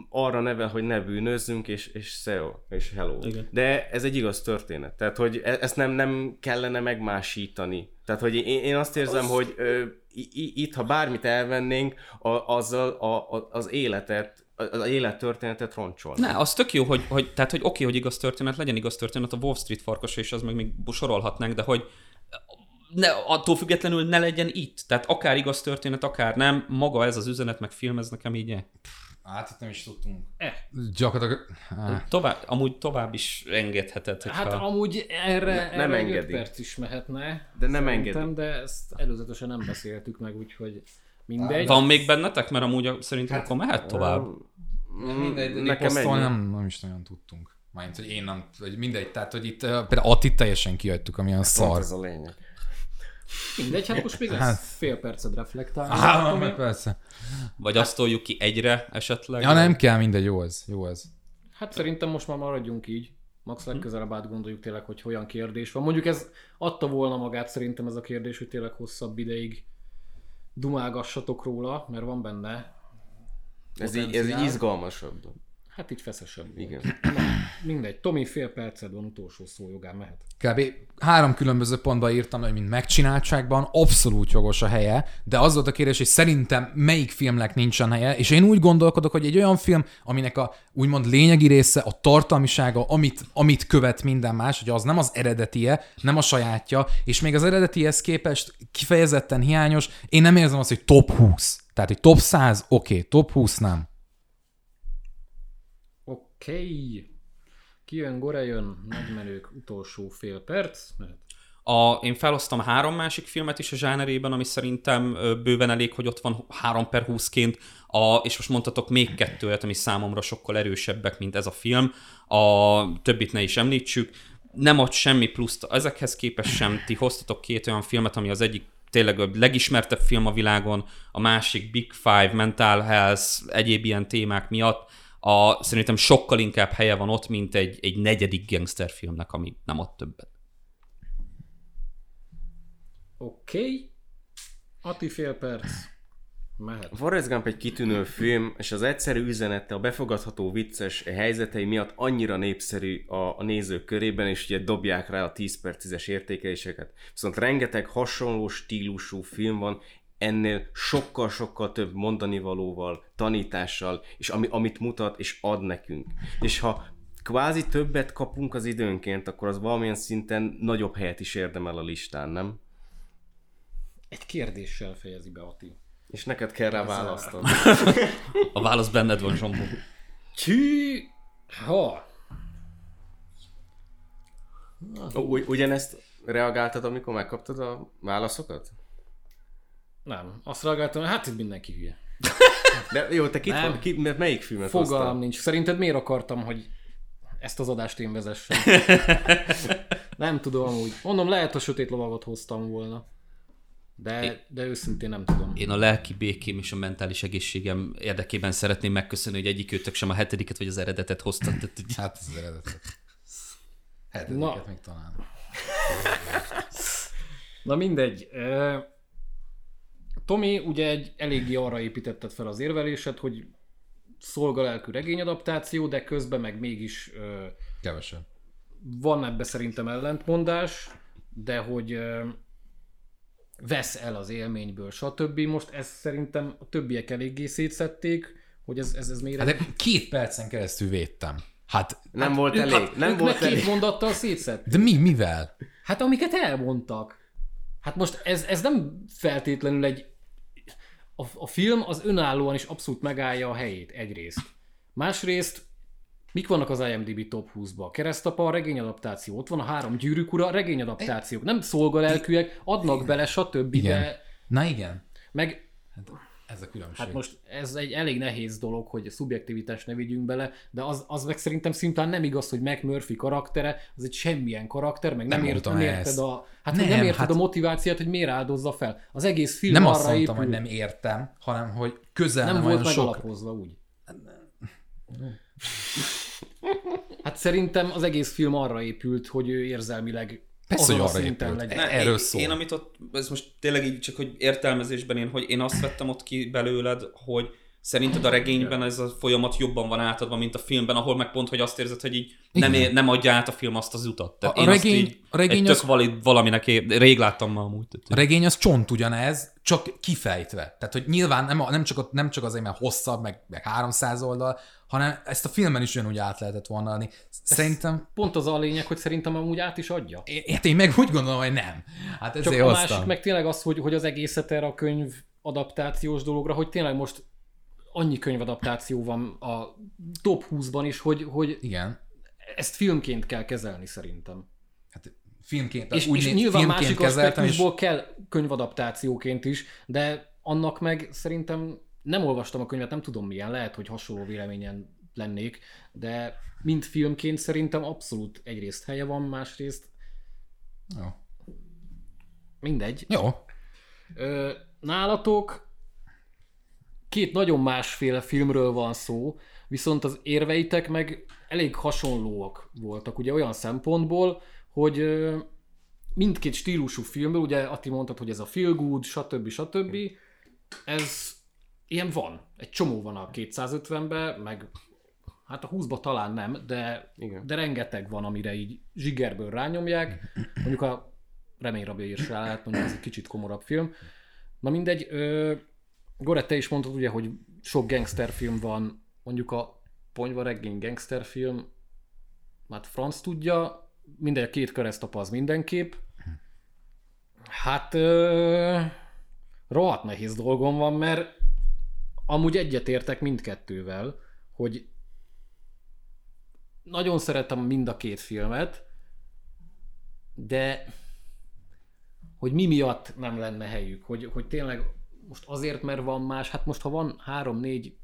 arra nevel, hogy ne bűnözzünk, és, és szeo, és hello. Igen. De ez egy igaz történet. Tehát, hogy e- ezt nem, nem kellene megmásítani. Tehát, hogy én, én azt érzem, az... hogy ö, i- itt, ha bármit elvennénk, a, azzal a, a, az életet, az élettörténetet roncsolna. Ne, az tök jó, hogy, hogy tehát, hogy oké, hogy igaz történet, legyen igaz történet, a Wall Street farkas, és az meg még sorolhatnánk, de hogy ne, attól függetlenül ne legyen itt. Tehát akár igaz történet, akár nem, maga ez az üzenet, meg film, ez nekem így. eh. Hát itt nem is tudtunk. Eh. Gyakorlatilag... Ah. Tovább, amúgy tovább is engedheted, hogyha... Hát amúgy erre, Ne- nem erre engedi. perc is mehetne. De nem engedi. De ezt előzetesen nem beszéltük meg, úgyhogy mindegy. Van még bennetek? Mert amúgy szerintem Hát, akkor mehet tovább. Mindegy, de Nekem ennyi. nem, nem is nagyon tudtunk. Mármint, hogy én nem, vagy mindegy, tehát, hogy itt például Attit teljesen kihagytuk, amilyen Pont szar. ez a lényeg. Mindegy, hát most még Hát. fél percet reflektálni. Á, meg én. persze. Vagy azt toljuk ki egyre esetleg. Ja, nem kell, mindegy, jó ez, jó ez. Hát szerintem most már maradjunk így. Max legközelebb átgondoljuk tényleg, hogy olyan kérdés van. Mondjuk ez adta volna magát szerintem ez a kérdés, hogy tényleg hosszabb ideig dumálgassatok róla, mert van benne Ez így, ez így izgalmasabb. Hát így feszesebb. volt. Igen. Na, mindegy. Tomi, fél perced van, utolsó szó jogán mehet. Kb. három különböző pontban írtam, hogy mint megcsináltságban abszolút jogos a helye, de az volt a kérdés, hogy szerintem melyik filmnek nincsen helye, és én úgy gondolkodok, hogy egy olyan film, aminek a úgymond lényegi része, a tartalmisága, amit, amit követ minden más, hogy az nem az eredetie, nem a sajátja, és még az eredetihez képest kifejezetten hiányos, én nem érzem azt, hogy top 20. Tehát, hogy top 100, oké, okay, top 20 nem. Oké. Okay. Kijön, Gore jön, nagymenők, utolsó fél perc. Mehet. A, én felosztam három másik filmet is a zsánerében, ami szerintem bőven elég, hogy ott van 3 per 20-ként, a, és most mondtatok még kettő olyat, ami számomra sokkal erősebbek, mint ez a film. A többit ne is említsük. Nem ad semmi pluszt ezekhez képest sem. Ti hoztatok két olyan filmet, ami az egyik tényleg a legismertebb film a világon, a másik Big Five, Mental Health, egyéb ilyen témák miatt. A, szerintem sokkal inkább helye van ott, mint egy, egy negyedik gangsterfilmnek, ami nem ad többet. Oké. Okay. Ati fél perc. Mehet. Forrest Gump egy kitűnő film, és az egyszerű üzenete, a befogadható vicces helyzetei miatt annyira népszerű a, a nézők körében, és ugye dobják rá a 10 per 10-es értékeléseket. Viszont rengeteg hasonló stílusú film van, ennél sokkal-sokkal több mondani valóval, tanítással, és ami, amit mutat és ad nekünk. És ha kvázi többet kapunk az időnként, akkor az valamilyen szinten nagyobb helyet is érdemel a listán, nem? Egy kérdéssel fejezi be Ati. És neked kell rá választani. A válasz benned van, Zsombó. Tű! Ha! Ugy, ugyanezt reagáltad, amikor megkaptad a válaszokat? Nem. Azt reagáltam, hát itt mindenki hülye. De jó, te kit, Nem. van, ki, mert melyik filmet Fogalmam hoztál? nincs. Szerinted miért akartam, hogy ezt az adást én vezessem? nem tudom úgy. Mondom, lehet a sötét lovagot hoztam volna. De, de őszintén nem tudom. Én a lelki békém és a mentális egészségem érdekében szeretném megköszönni, hogy egyikőtök sem a hetediket vagy az eredetet hoztat. Tehát, hogy Hát az eredetet. Hetediket Na. még talán. Na mindegy. Tomi ugye egy eléggé arra építetted fel az érvelésed, hogy szolgalelkű regényadaptáció, de közben meg mégis Kevesen. van ebbe szerintem ellentmondás, de hogy vesz el az élményből, stb. Most ezt szerintem a többiek eléggé szétszették, hogy ez, ez, ez miért... Hát de két percen keresztül védtem. Hát, Nem volt ők- elég. Nem ők volt meg két elég. mondattal szétszett. de mi, mivel? Hát amiket elmondtak. Hát most ez, ez nem feltétlenül egy... A, a film az önállóan is abszolút megállja a helyét egyrészt. Másrészt mik vannak az IMDb top 20-ba? Keresztapa a regényadaptáció, ott van a három gyűrűk ura, regényadaptációk. Nem szolgalelkűek, adnak bele, stb. Igen. De Na igen. meg Ez a különbség. Hát most ez egy elég nehéz dolog, hogy a szubjektivitást ne vigyünk bele, de az, az meg szerintem szintén nem igaz, hogy McMurphy karaktere, az egy semmilyen karakter, meg nem, Nem ért, mondtam nem ezt. érted a, hát Nem, nem, érted hát- a motivációt, hogy miért áldozza fel. Az egész film nem arra azt mondtam, épül, hogy nem értem, hanem hogy közel nem nem, volt olyan sok... megalapozva úgy. Hát szerintem az egész film arra épült, hogy ő érzelmileg Persze, hogy a arra szinten épült. legyen. Ne, Erről én, szól. Én amit ott, ez most tényleg így csak, hogy értelmezésben én, hogy én azt vettem ott ki belőled, hogy szerinted a regényben ez a folyamat jobban van átadva, mint a filmben, ahol meg pont, hogy azt érzed, hogy így nem, ér, nem adja át a film azt az utat. Tehát A- én azt regény- így a regény egy tök az- valid valaminek ér, rég láttam ma amúgy. Tehát, A regény az csont ugyanez, csak kifejtve. Tehát, hogy nyilván nem, a- nem, csak, a- nem csak azért, mert hosszabb, meg, meg 300 oldal, hanem ezt a filmen is ugyanúgy át lehetett volna adni. Szerintem, Pont az a lényeg, hogy szerintem amúgy át is adja. én, hát én meg úgy gondolom, hogy nem. Hát Csak ezért a hoztam. másik meg tényleg az, hogy, hogy az egészet erre a könyv adaptációs dologra, hogy tényleg most annyi könyvadaptáció van a top 20-ban is, hogy, hogy Igen. ezt filmként kell kezelni szerintem. Hát filmként, És, úgy és nyilván filmként másik kezeltem, és aspektusból kell könyvadaptációként is, de annak meg szerintem nem olvastam a könyvet, nem tudom milyen, lehet, hogy hasonló véleményen lennék, de mint filmként szerintem abszolút egyrészt helye van, másrészt Jó. mindegy. Jó. Ö, nálatok két nagyon másféle filmről van szó, viszont az érveitek meg elég hasonlóak voltak, ugye olyan szempontból, hogy ö, mindkét stílusú filmből, ugye Ati mondtad, hogy ez a feel good, stb. stb. Ez ilyen van. Egy csomó van a 250-be, meg hát a 20-ba talán nem, de, Igen. de rengeteg van, amire így zsigerből rányomják. Mondjuk a Reményrabja is rá lehet, mondjuk ez egy kicsit komorabb film. Na mindegy, ö, Gore, te is mondtad ugye, hogy sok gangsterfilm van, mondjuk a Ponyva reggény gangsterfilm, hát franc tudja, minden két keresztapa az mindenképp. Hát ö, rohadt nehéz dolgom van, mert amúgy egyetértek mindkettővel, hogy nagyon szeretem mind a két filmet, de hogy mi miatt nem lenne helyük, hogy, hogy tényleg most azért, mert van más, hát most ha van három-négy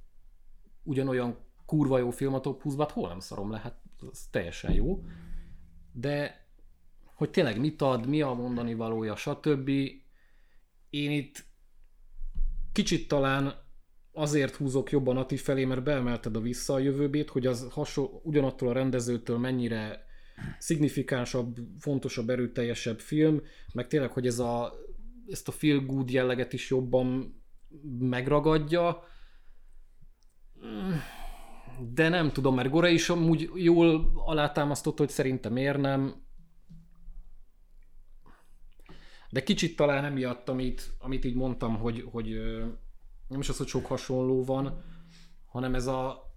ugyanolyan kurva jó film a top 20 hát hol nem szarom le, hát az teljesen jó. De hogy tényleg mit ad, mi a mondani valója, stb. Én itt kicsit talán azért húzok jobban Ati felé, mert beemelted a vissza a jövőbét, hogy az hasonló, ugyanattól a rendezőtől mennyire szignifikánsabb, fontosabb, erőteljesebb film, meg tényleg, hogy ez a, ezt a feel good jelleget is jobban megragadja. De nem tudom, mert Gore is amúgy jól alátámasztott, hogy szerintem miért nem. De kicsit talán emiatt, amit, amit így mondtam, hogy, hogy nem is az, hogy sok hasonló van, hanem ez a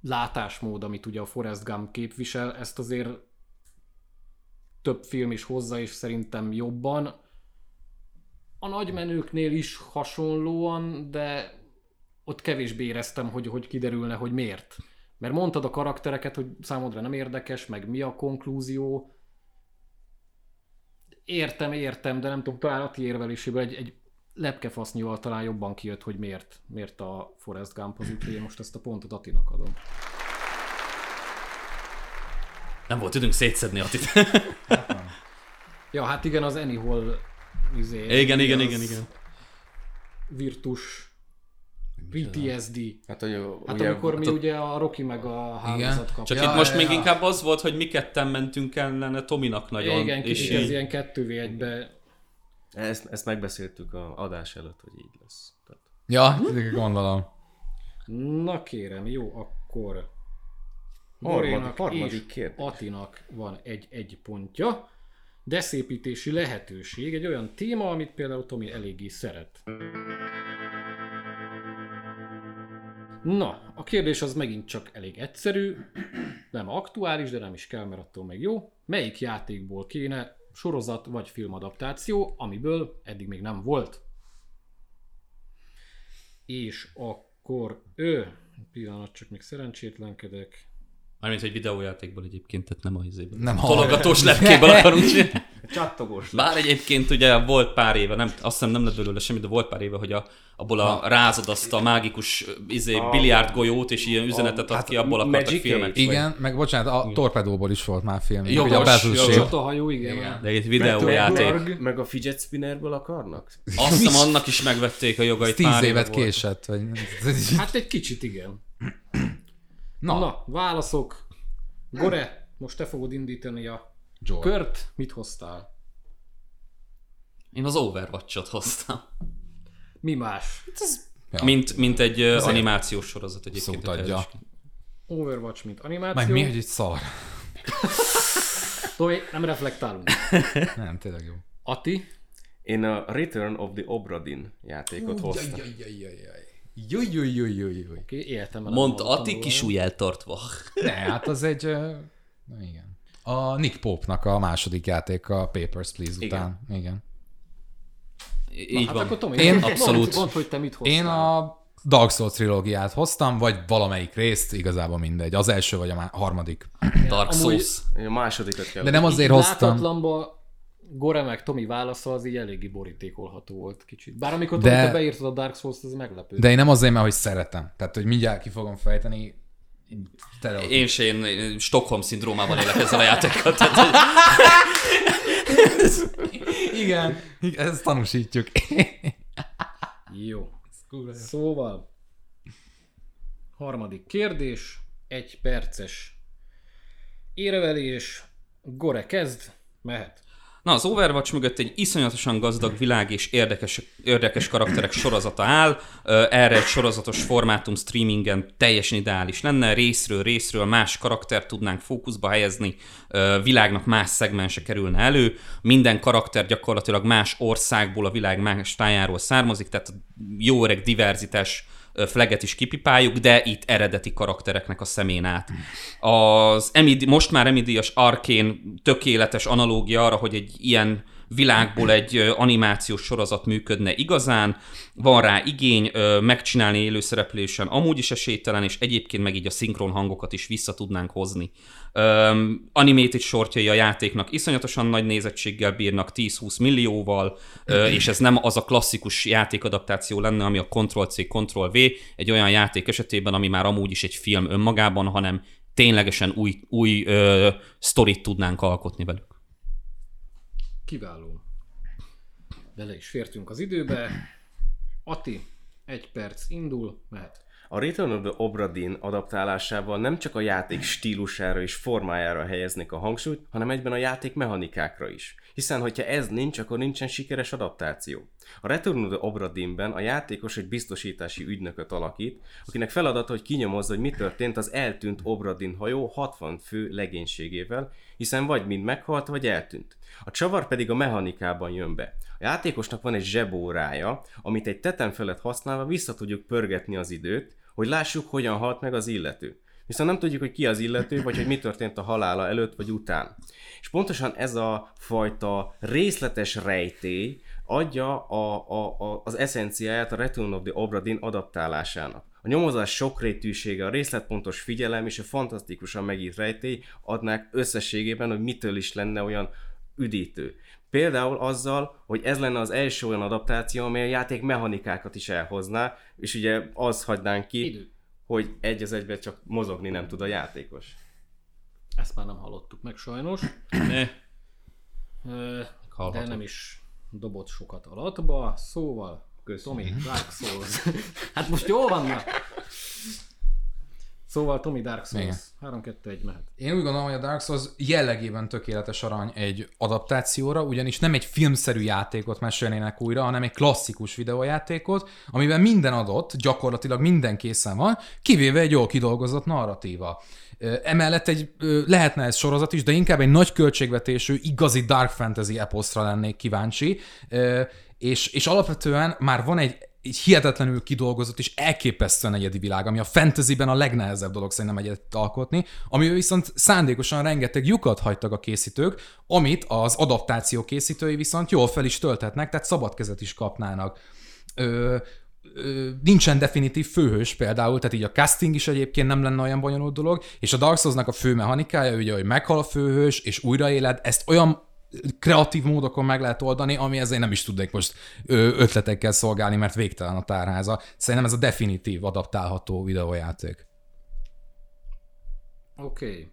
látásmód, amit ugye a Forrest Gump képvisel, ezt azért több film is hozza, és szerintem jobban. A nagymenőknél is hasonlóan, de ott kevésbé éreztem, hogy, hogy kiderülne, hogy miért. Mert mondtad a karaktereket, hogy számodra nem érdekes, meg mi a konklúzió. Értem, értem, de nem tudom, talán Ati érveléséből egy, egy lepkefasznyval talán jobban kijött, hogy miért, miért a Forrest Gump az én most ezt a pontot Atinak adom. Nem volt időnk szétszedni Atit. Ja, hát igen, az Hall izé, igen, igen, igen, igen. Virtus PTSD. Hát, hogy Hát ugye, amikor mi hát, ugye a Rocky meg a hálózat kapcsolat. Csak Ja, itt most ja, még ja. inkább az volt, hogy mi ketten mentünk ellene Tominak nagyon. Igen, és ez így, ilyen kettővé egybe. Ezt, ezt megbeszéltük a adás előtt, hogy így lesz. Tehát, Ja, gondolom. Na kérem, jó, akkor Morénak és kérdés. Atinak van egy-egy pontja. Deszépítési lehetőség, egy olyan téma, amit például Tomi eléggé szeret. Na, a kérdés az megint csak elég egyszerű, nem aktuális, de nem is kell, mert attól meg jó. Melyik játékból kéne sorozat vagy filmadaptáció, amiből eddig még nem volt? És akkor ő, pillanat, csak még szerencsétlenkedek. Mármint, hogy videójátékból egyébként, tehát nem a izében. Nem Tologatós lepkéből akarunk csinálni. Csattogós. Bár egyébként ugye volt pár éve, nem, azt hiszem nem lett belőle semmi, de volt pár éve, hogy a, abból a rázod azt a mágikus izé, A- biliárd golyót, és ilyen üzenetet ad hát ki, abból akartak Magic filmet. Igen, meg bocsánat, a torpedóból is volt már film. Jogos, Ugye a jogos. Csatahajó, igen. Igen. De egy videójáték. Meg, a fidget spinnerből akarnak? Azt hiszem annak is megvették a jogait. Tíz évet volt. késett. Vagy... Hát egy kicsit igen. Na, Na válaszok. Gore, most te fogod indítani a George. kört. Mit hoztál? Én az Overwatch-ot hoztam. Mi más? Ja. Mint, mint egy ö, animációs sorozat egyébként. Szót adja. ez Overwatch, mint animáció. Meg mi, hogy egy szar? Tomi, nem reflektálunk. Nem, tényleg jó. Ati, Én a Return of the Obra Dinn játékot hoztam. Jaj, jaj, jaj, jaj. Jaj, jaj, jaj, jaj, jaj. oké, éltem el. Mondta Ati kisúj eltartva. Ne, hát az egy... Na igen. A Nick Pope-nak a második játék a Papers, Please Igen. után. Igen. Így Hát van. akkor Tomi, Én- Abszolút. Mondd, hogy te mit hoztál. Én a Dark Souls trilógiát hoztam, vagy valamelyik részt, igazából mindegy. Az első vagy a má- harmadik. Dark Amúgy- Souls. Én a másodikat kell. De nem Így azért hoztam. Látatlanba Gore meg Tomi válasza az így eléggé borítékolható volt kicsit. Bár amikor De- Tomi, te beírtad a Dark Souls-t, ez meglepő. De én nem azért, mert hogy szeretem. Tehát, hogy mindjárt ki fogom fejteni. Stereotíp. Én se én Stockholm szindrómával élek ezzel a játékkal. Tehát, hogy Igen, igen, ezt tanúsítjuk. Jó. Szóval, harmadik kérdés, egy perces érvelés, Gore kezd, mehet. Na, az Overwatch mögött egy iszonyatosan gazdag világ és érdekes, érdekes karakterek sorozata áll. Erre egy sorozatos formátum streamingen teljesen ideális lenne. Részről részről más karakter tudnánk fókuszba helyezni, világnak más szegmense kerülne elő. Minden karakter gyakorlatilag más országból, a világ más tájáról származik, tehát jó öreg diverzitás flaget is kipipáljuk, de itt eredeti karaktereknek a szemén át. Az Emmy, most már díjas Arkén tökéletes analógia arra, hogy egy ilyen világból egy animációs sorozat működne igazán, van rá igény, megcsinálni élőszereplésen amúgy is esélytelen, és egyébként meg így a szinkron hangokat is vissza tudnánk hozni. Um, animated shortjai a játéknak iszonyatosan nagy nézettséggel bírnak, 10-20 millióval, és ez nem az a klasszikus játékadaptáció lenne, ami a Ctrl-C, Ctrl-V, egy olyan játék esetében, ami már amúgy is egy film önmagában, hanem ténylegesen új, új ö, sztorit tudnánk alkotni velük. Kiváló. Bele is fértünk az időbe. Ati, egy perc indul, mehet. A Return of the Obra Dinn adaptálásával nem csak a játék stílusára és formájára helyeznék a hangsúlyt, hanem egyben a játék mechanikákra is. Hiszen, hogyha ez nincs, akkor nincsen sikeres adaptáció. A Return of the Obra Dinnben a játékos egy biztosítási ügynököt alakít, akinek feladata, hogy kinyomozza, hogy mi történt az eltűnt Obra Dinn hajó 60 fő legénységével, hiszen vagy mind meghalt, vagy eltűnt. A csavar pedig a mechanikában jön be. A játékosnak van egy zsebórája, amit egy teten felett használva vissza tudjuk pörgetni az időt, hogy lássuk, hogyan halt meg az illető. Viszont nem tudjuk, hogy ki az illető, vagy hogy mi történt a halála előtt vagy után. És pontosan ez a fajta részletes rejtély adja a, a, a, az eszenciáját a Return of the Obra Dinn adaptálásának. A nyomozás sokrétűsége, a részletpontos figyelem és a fantasztikusan megírt rejtély adnák összességében, hogy mitől is lenne olyan üdítő. Például azzal, hogy ez lenne az első olyan adaptáció, amely a játék mechanikákat is elhozná, és ugye az hagynánk ki, Idő. Hogy egy az egyben csak mozogni nem tud a játékos. Ezt már nem hallottuk meg sajnos. Ne. Ö, De nem is dobott sokat alatba, szóval Köszönöm. Tomi, Dark Souls. hát most jól vannak. Szóval Tomi Dark Souls. Igen. 3-2-1 mehet. Én úgy gondolom, hogy a Dark Souls jellegében tökéletes arany egy adaptációra, ugyanis nem egy filmszerű játékot mesélnének újra, hanem egy klasszikus videójátékot, amiben minden adott, gyakorlatilag minden készen van, kivéve egy jól kidolgozott narratíva. Emellett egy, lehetne ez sorozat is, de inkább egy nagy költségvetésű, igazi dark fantasy eposzra lennék kíváncsi, és, és alapvetően már van egy egy hihetetlenül kidolgozott és elképesztően egyedi világ, ami a fantasyben a legnehezebb dolog szerintem egyet alkotni, amivel viszont szándékosan rengeteg lyukat hagytak a készítők, amit az adaptáció készítői viszont jól fel is tölthetnek, tehát szabad kezet is kapnának. Ö, ö, nincsen definitív főhős például, tehát így a casting is egyébként nem lenne olyan bonyolult dolog, és a Dark Souls-nak a fő mechanikája, ugye, hogy meghal a főhős, és újraéled, ezt olyan kreatív módokon meg lehet oldani, ami ezért nem is tudnék most ötletekkel szolgálni, mert végtelen a tárháza. Szerintem ez a definitív adaptálható videójáték. Oké. Okay.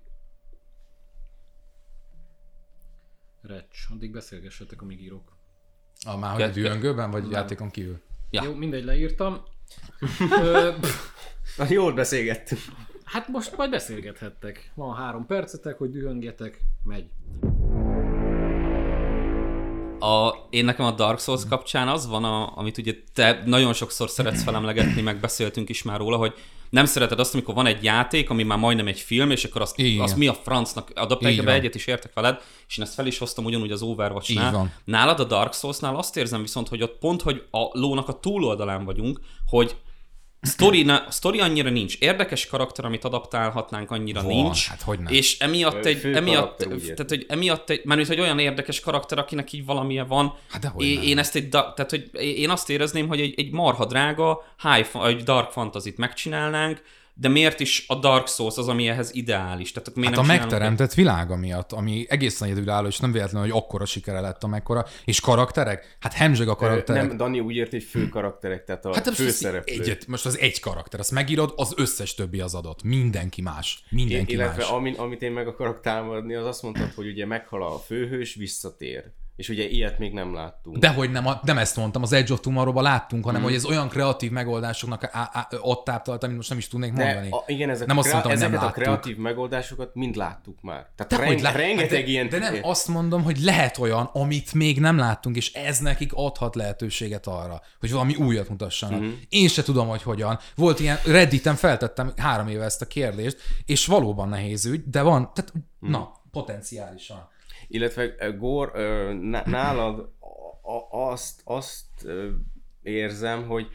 Recs, addig beszélgessetek, amíg írok. A már hogy dühöngőben, vagy játékon kívül? Ja. Jó, mindegy, leírtam. Na, jól beszélgettünk. hát most majd beszélgethettek. Van három percetek, hogy dühöngetek. Megy. A, én nekem a Dark Souls kapcsán az van, a, amit ugye te nagyon sokszor szeretsz felemlegetni, meg beszéltünk is már róla, hogy nem szereted azt, amikor van egy játék, ami már majdnem egy film, és akkor azt, Igen. azt mi a francnak adaptálják, Így be egyet is értek veled, és én ezt fel is hoztam ugyanúgy az Overwatch-nál. Nálad a Dark Souls-nál azt érzem viszont, hogy ott pont, hogy a lónak a túloldalán vagyunk, hogy Story, na, story annyira nincs. Érdekes karakter, amit adaptálhatnánk, annyira Van, nincs. hát hogyne. És emiatt egy, Fő emiatt, tehát, hogy emiatt egy, mert hogy olyan érdekes karakter, akinek így valamilyen van. Hát dehogy én, nem. én ezt egy, tehát, hogy én azt érezném, hogy egy, egy marha drága, high, egy dark fantasy megcsinálnánk, de miért is a Dark Souls az, ami ehhez ideális? Tehát akkor miért Hát a nem csinálunk megteremtett világa miatt, ami egészen egyedülálló, és nem véletlenül, hogy akkora sikere lett amekkora. És karakterek? Hát hemzseg a karakterek. Nem, Dani úgy ért, hogy fő karakterek, tehát a Hát főszereplő. egyet, most az egy karakter, azt megírod, az összes többi az adott. Mindenki más. Mindenki Illetve más. amin, amit én meg akarok támadni, az azt mondtad, hogy ugye meghal a főhős, visszatér. És ugye ilyet még nem láttunk. De hogy nem, nem ezt mondtam, az Edge of Tomorrow-ban láttunk, hanem Mhm. hogy ez olyan kreatív megoldásoknak á- á- ott táptalt, amit most nem is tudnék De mondani. a, igen, ezek Nem a azt mondtam, hogy nem ezeket a láttuk. kreatív megoldásokat mind láttuk már. Tehát De, reng, hogy lá- rengeteg de, ilyen... De nem, azt mondom, hogy lehet olyan, amit még nem láttunk, és ez nekik adhat lehetőséget arra, hogy valami újat mutassanak. Mhm. Uh-huh. Én se tudom, hogy hogyan. Volt ilyen, Redditen feltettem három éve ezt a kérdést, és valóban nehéz ügy, de van, tehát, Mhm. na, potenciálisan. Illetve Gór, nálad azt, azt érzem, hogy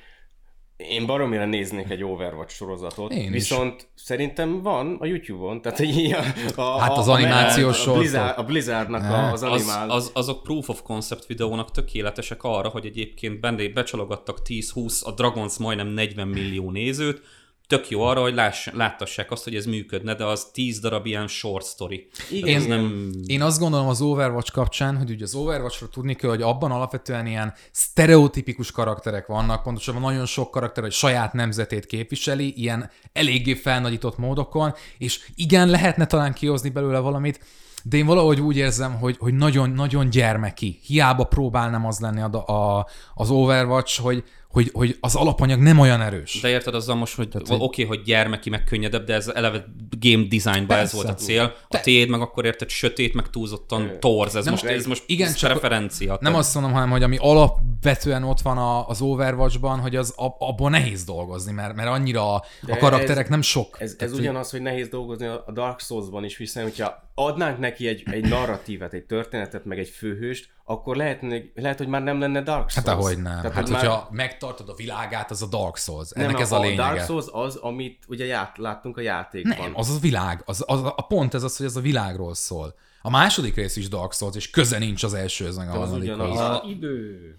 én baromira néznék egy Overwatch sorozatot, Én is. viszont szerintem van a YouTube-on, tehát hogy a, a, Hát az a, animációs a, a, Blizzard, a Blizzardnak Ne. a, az Az, animál... az, azok proof of concept videónak tökéletesek arra, hogy egyébként benne becsalogattak 10-20, a Dragons majdnem 40 millió nézőt, tök jó arra, hogy láss, láttassák azt, hogy ez működne, de az 10 darab ilyen short story. Igen, ez nem... Én azt gondolom az Overwatch kapcsán, hogy ugye az Overwatchra tudni kell, hogy abban alapvetően ilyen sztereotipikus karakterek vannak, pontosabban nagyon sok karakter, hogy saját nemzetét képviseli, ilyen eléggé felnagyított módokon, és igen, lehetne talán kihozni belőle valamit, de én valahogy úgy érzem, hogy, hogy nagyon, nagyon gyermeki. Hiába próbálnám az lenni a, a, az Overwatch, hogy, hogy, hogy az alapanyag nem olyan erős. De érted azzal most, hogy oké, okay, hogy gyermeki, meg könnyedebb, de ez eleve game designban ez Persze. volt a cél. A tiéd meg akkor érted sötét, meg túlzottan torz. Ez Nem, most, ez most igen, ez csak- preferencia. Nem azt mondom, hanem hogy ami alapvetően ott van a, az Overwatchban, hogy az ab, abból nehéz dolgozni, mert, mert annyira a, De a karakterek ez- nem sok. Ez, ez Tehát, ugyanaz, hogy nehéz dolgozni a Dark Souls-ban is, hiszen hogyha adnánk neki egy, egy narratívát, egy történetet, meg egy főhőst, akkor lehet, lehet hogy már nem lenne Dark Souls. Hát ahogy nem. Tehát, hát hogy már- hogyha megtartod a világát, az a Dark Souls. Ennek nem, ez a, a, lényege. Dark Souls az, amit ugye ját, láttunk a játékban. Nem, az a világ. Az, az, a pont ez az, hogy ez a világról szól. A második rész is Dark Souls, és köze nincs az elsőhöz, meg a az harmadikhoz. ugyanaz. A idő.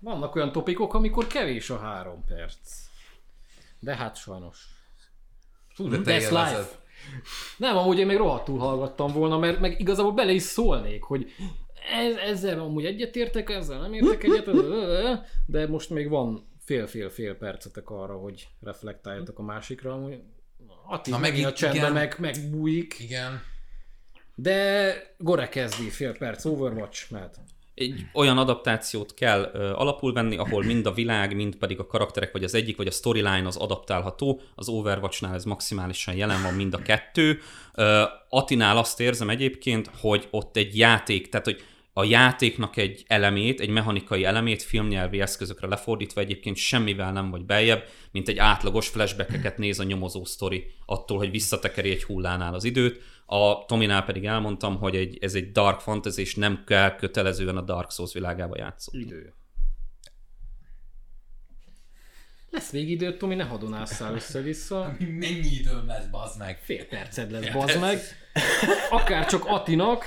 Vannak olyan topikok, amikor kevés a három perc. De hát sajnos. De te That's élvezed. life. Nem, amúgy én még rohadtul hallgattam volna, mert meg igazából bele is szólnék, hogy ez, ezzel amúgy egyetértek, ezzel nem értek egyet, de most még van fél-fél-fél percetek arra, hogy reflektáljatok a másikra. Amúgy Atti Na, megint megint a csendben meg, megbújik, Igen. de Gore kezdi, fél perc, Overwatch, mehet. Egy olyan adaptációt kell ö, alapul venni, ahol mind a világ, mind pedig a karakterek, vagy az egyik, vagy a storyline az adaptálható. Az Overwatchnál ez maximálisan jelen van mind a kettő. Ö, Atinál azt érzem egyébként, hogy ott egy játék, tehát hogy a játéknak egy elemét, egy mechanikai elemét filmnyelvi eszközökre lefordítva egyébként semmivel nem vagy beljebb, mint egy átlagos flashbackeket néz a nyomozó sztori attól, hogy visszatekeri egy hullánál az időt. A Tominál pedig elmondtam, hogy egy, ez egy dark fantasy, és nem kell kötelezően a Dark Souls világába játszani. Idő. Lesz még időt, Tomi, ne hadonásszál össze-vissza. Mennyi időm lesz, bazd meg? Fél perced lesz, bazd meg. Akár csak Atinak.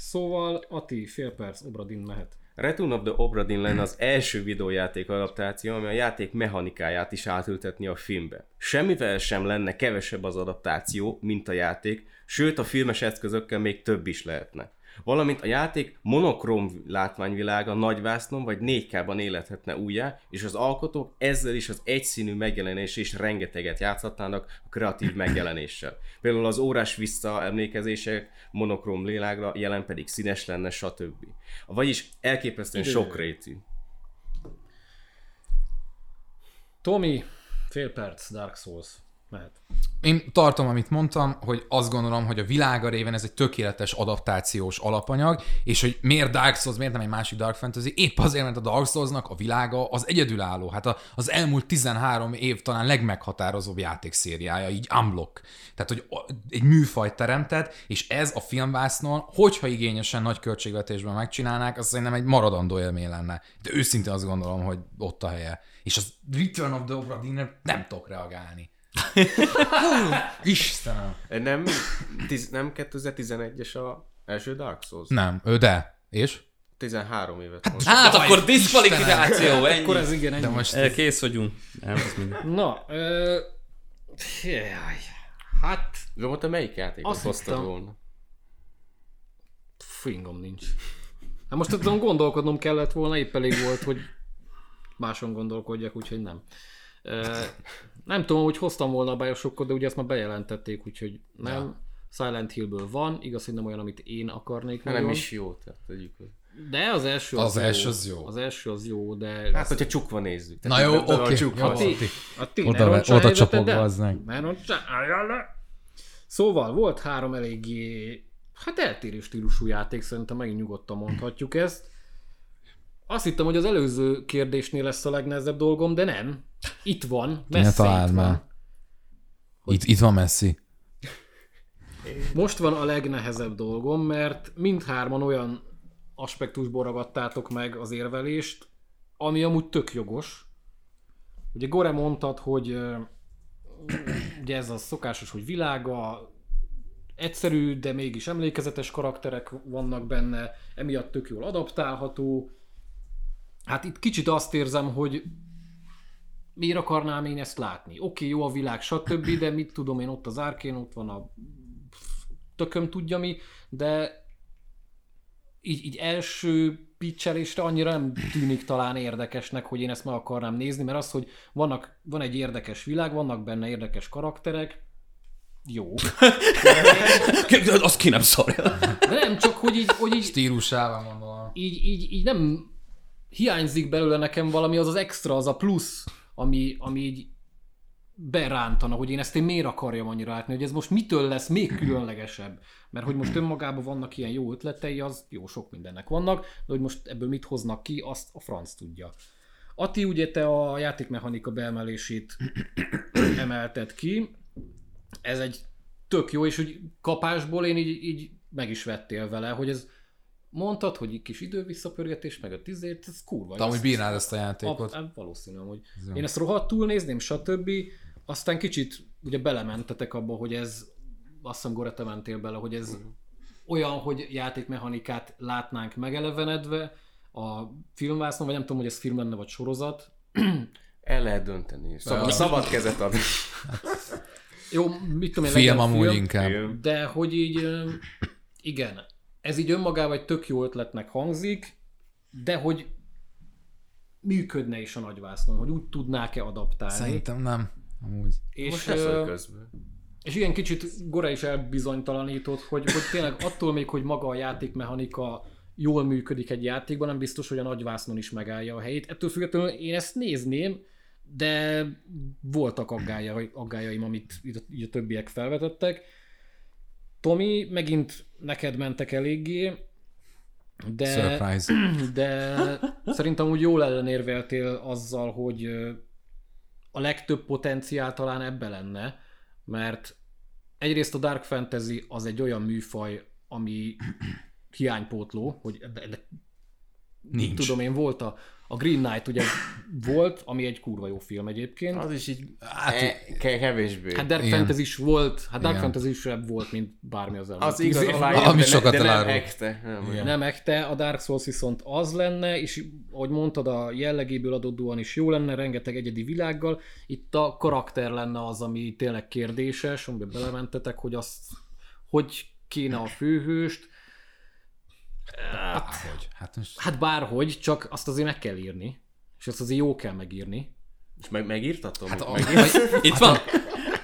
Szóval Ati, fél perc, Obradin mehet. Return of the Obra Dinn lenne az első videójáték adaptáció, ami a játék mechanikáját is átültetni a filmbe. Semmivel sem lenne kevesebb az adaptáció, mint a játék, sőt a filmes eszközökkel még több is lehetne. Valamint a játék monokróm látványvilága nagyvásznon vagy 4K-ban élethetne újjá, és az alkotók ezzel is az egyszínű megjelenés is rengeteget játszhatnának a kreatív megjelenéssel. Például az órás visszaemlékezések monokróm lélágra, jelen pedig színes lenne, stb. Vagyis elképesztően sokrétű. Tomi, fél perc, Dark Souls. Mehet. Én tartom, amit mondtam, hogy azt gondolom, hogy a világa réven ez egy tökéletes adaptációs alapanyag, és hogy miért Dark Souls, miért nem egy másik Dark Fantasy, épp azért, mert a Dark Souls-nak a világa az egyedülálló. Hát a, az elmúlt 13 év talán legmeghatározóbb játékszériája, így unblock. Tehát, hogy egy műfajt teremtett, és ez a filmvásznon, hogyha igényesen nagy költségvetésben megcsinálnák, az szerintem egy maradandó élmény lenne. De őszintén azt gondolom, hogy ott a helye. És az Return of the Obra nem tudok reagálni. Istenem. Nem, tiz, nem 2011-es a első Dark Souls? Nem, ő de. És? 13 évet most. Hát Jaj, akkor diszkvalifikáció, ennyi. Akkor ez igen, ennyi. De most Eh, Kész vagyunk. Nem, ez mindegy. Na, ö... Jaj, hát Zsomo, te melyik játékot Azt hoztad hittem- volna? fingom nincs. Hát most azon gondolkodnom kellett volna, épp elég volt, hogy máson gondolkodjak, úgyhogy nem. Ö, nem tudom, hogy hoztam volna a Bioshokot, de ugye ezt már bejelentették, úgyhogy nem. Silent Hillből van, igaz, hogy nem olyan, amit én akarnék Nem nagyon. is jó, tehát tegyük. De az első Az jó. első az jó. Az első az jó, de... Hát, hogyha csukva nézzük. Na jó, oké. csukva. Jó, a ti, a ti, Oda- oda helyzeted, csapog, de- bazd meg. Ne roncsa, álljál le. Szóval volt három eléggé, hát eltérő stílusú játék, szerintem megint nyugodtan mondhatjuk ezt. Azt hittem, hogy az előző kérdésnél lesz a legnehezebb dolgom, de nem. Itt van, messze itt már. van. Itt, itt van Messi. Most van a legnehezebb dolgom, mert mindhárman olyan aspektusból ragadtátok meg az érvelést, ami amúgy tök jogos. Ugye Gore mondtad, hogy ugye ez a szokásos, hogy világa, egyszerű, de mégis emlékezetes karakterek vannak benne, emiatt tök jól adaptálható. Hát itt kicsit azt érzem, hogy miért akarnám én ezt látni? Oké, okay, jó a világ, stb., de mit tudom én, ott az árkén, ott van a tököm tudja mi, de így, így első pitchelésre annyira nem tűnik talán érdekesnek, hogy én ezt meg akarnám nézni, mert az, hogy vannak, van egy érdekes világ, vannak benne érdekes karakterek, jó. Azt ki nem szarja. De nem csak, hogy így, hogy így, Stílusával mondom. így, így, így nem hiányzik belőle nekem valami, az az extra, az a plusz, ami, ami így berántana, hogy én ezt én miért akarjam annyira látni, hogy ez most mitől lesz még különlegesebb. Mert hogy most önmagában vannak ilyen jó ötletei, az jó sok mindennek vannak, de hogy most ebből mit hoznak ki, azt a franc tudja. Ati, ugye te a játékmechanika beemelését emelted ki, ez egy tök jó, és hogy kapásból én így, így meg is vettél vele, hogy ez mondtad, hogy egy kis idő-visszapörgetés, meg a tizét, ez kurva. De amúgy Ezt- bírnád ezt a játékot. a, valószínű, hogy jó. én ezt rohadtul nézném, stb. Aztán kicsit ugye belementetek abba, hogy ez, azt hiszem Gore, te mentél bele, hogy ez olyan, hogy játékmechanikát látnánk megelevenedve a filmvásznon, vagy nem tudom, hogy ez film lenne, vagy sorozat. El lehet dönteni. Szabad, szabad kezet adni. Jó, mit tudom én, Film amúgy film, inkább. De hogy így, igen, ez így önmagában egy tök jó ötletnek hangzik, de hogy működne is a nagyvásznon, hogy úgy tudnák-e adaptálni. Szerintem nem. Amúgy. és, Most ö, közben. És igen, kicsit Gora is elbizonytalanított, hogy, hogy tényleg attól még, hogy maga a játékmechanika jól működik egy játékban, nem biztos, hogy a nagyvásznon is megállja a helyét. Ettől függetlenül én ezt nézném, de voltak aggályai, aggájaim, amit így a többiek felvetettek. Tomi, megint neked mentek eléggé, de, Surprise. de szerintem úgy jól ellenérveltél azzal, hogy a legtöbb potenciál talán ebbe lenne, mert egyrészt a Dark Fantasy az egy olyan műfaj, ami hiánypótló, hogy ebbe, ebbe Nincs. tudom én, volt a, a Green Knight ugye volt, ami egy kurva jó film egyébként. Az is így Hát, e, ke- kevésbé. Hát Dark Igen. Fantasy is volt, hát Dark Igen. Fantasy is volt, mint bármi az elmúlt az igaz, évben. aláírom, Ami de, sokat de nem elárul. ekte. Nem, Igen. Nem ekte, a Dark Souls viszont az lenne, és ahogy mondtad, a jellegéből adódóan is jó lenne, rengeteg egyedi világgal. Itt a karakter lenne az, ami tényleg kérdéses, amiben belementetek, hogy azt, hogy kéne a főhőst. Bárhogy. Hát most Hát bárhogy, csak azt azért meg kell írni. És azt azért jó kell megírni. És meg, megírtatom? Hát a, Megírt? Itt van?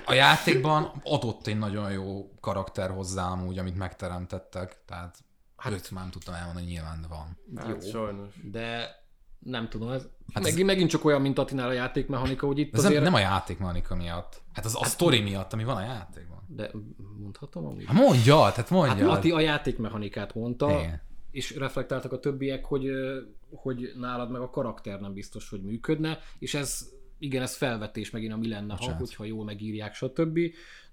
a játékban adott egy nagyon jó karakter hozzá amúgy, amit megteremtettek, tehát hát, őt már nem tudtam elmondani, nyilván van. Hát, jó. sajnos. De nem tudom, ez Hát hát ez- megint, megint csak olyan, mint Atinál a játékmechanika, hogy itt Ez azért... nem, nem a játékmechanika miatt. Hát az a sztori miatt, ami van a játékban. De mondhatom amúgy? Hát mondja, tehát mondja. Hát Ati a játékmechanikát mondta, Igen. És reflektáltak a többiek, hogy, hogy nálad meg a karakter nem biztos, hogy működne, és ez igen, ez felvetés megint, ami lenne, ha, hogyha jól megírják, stb.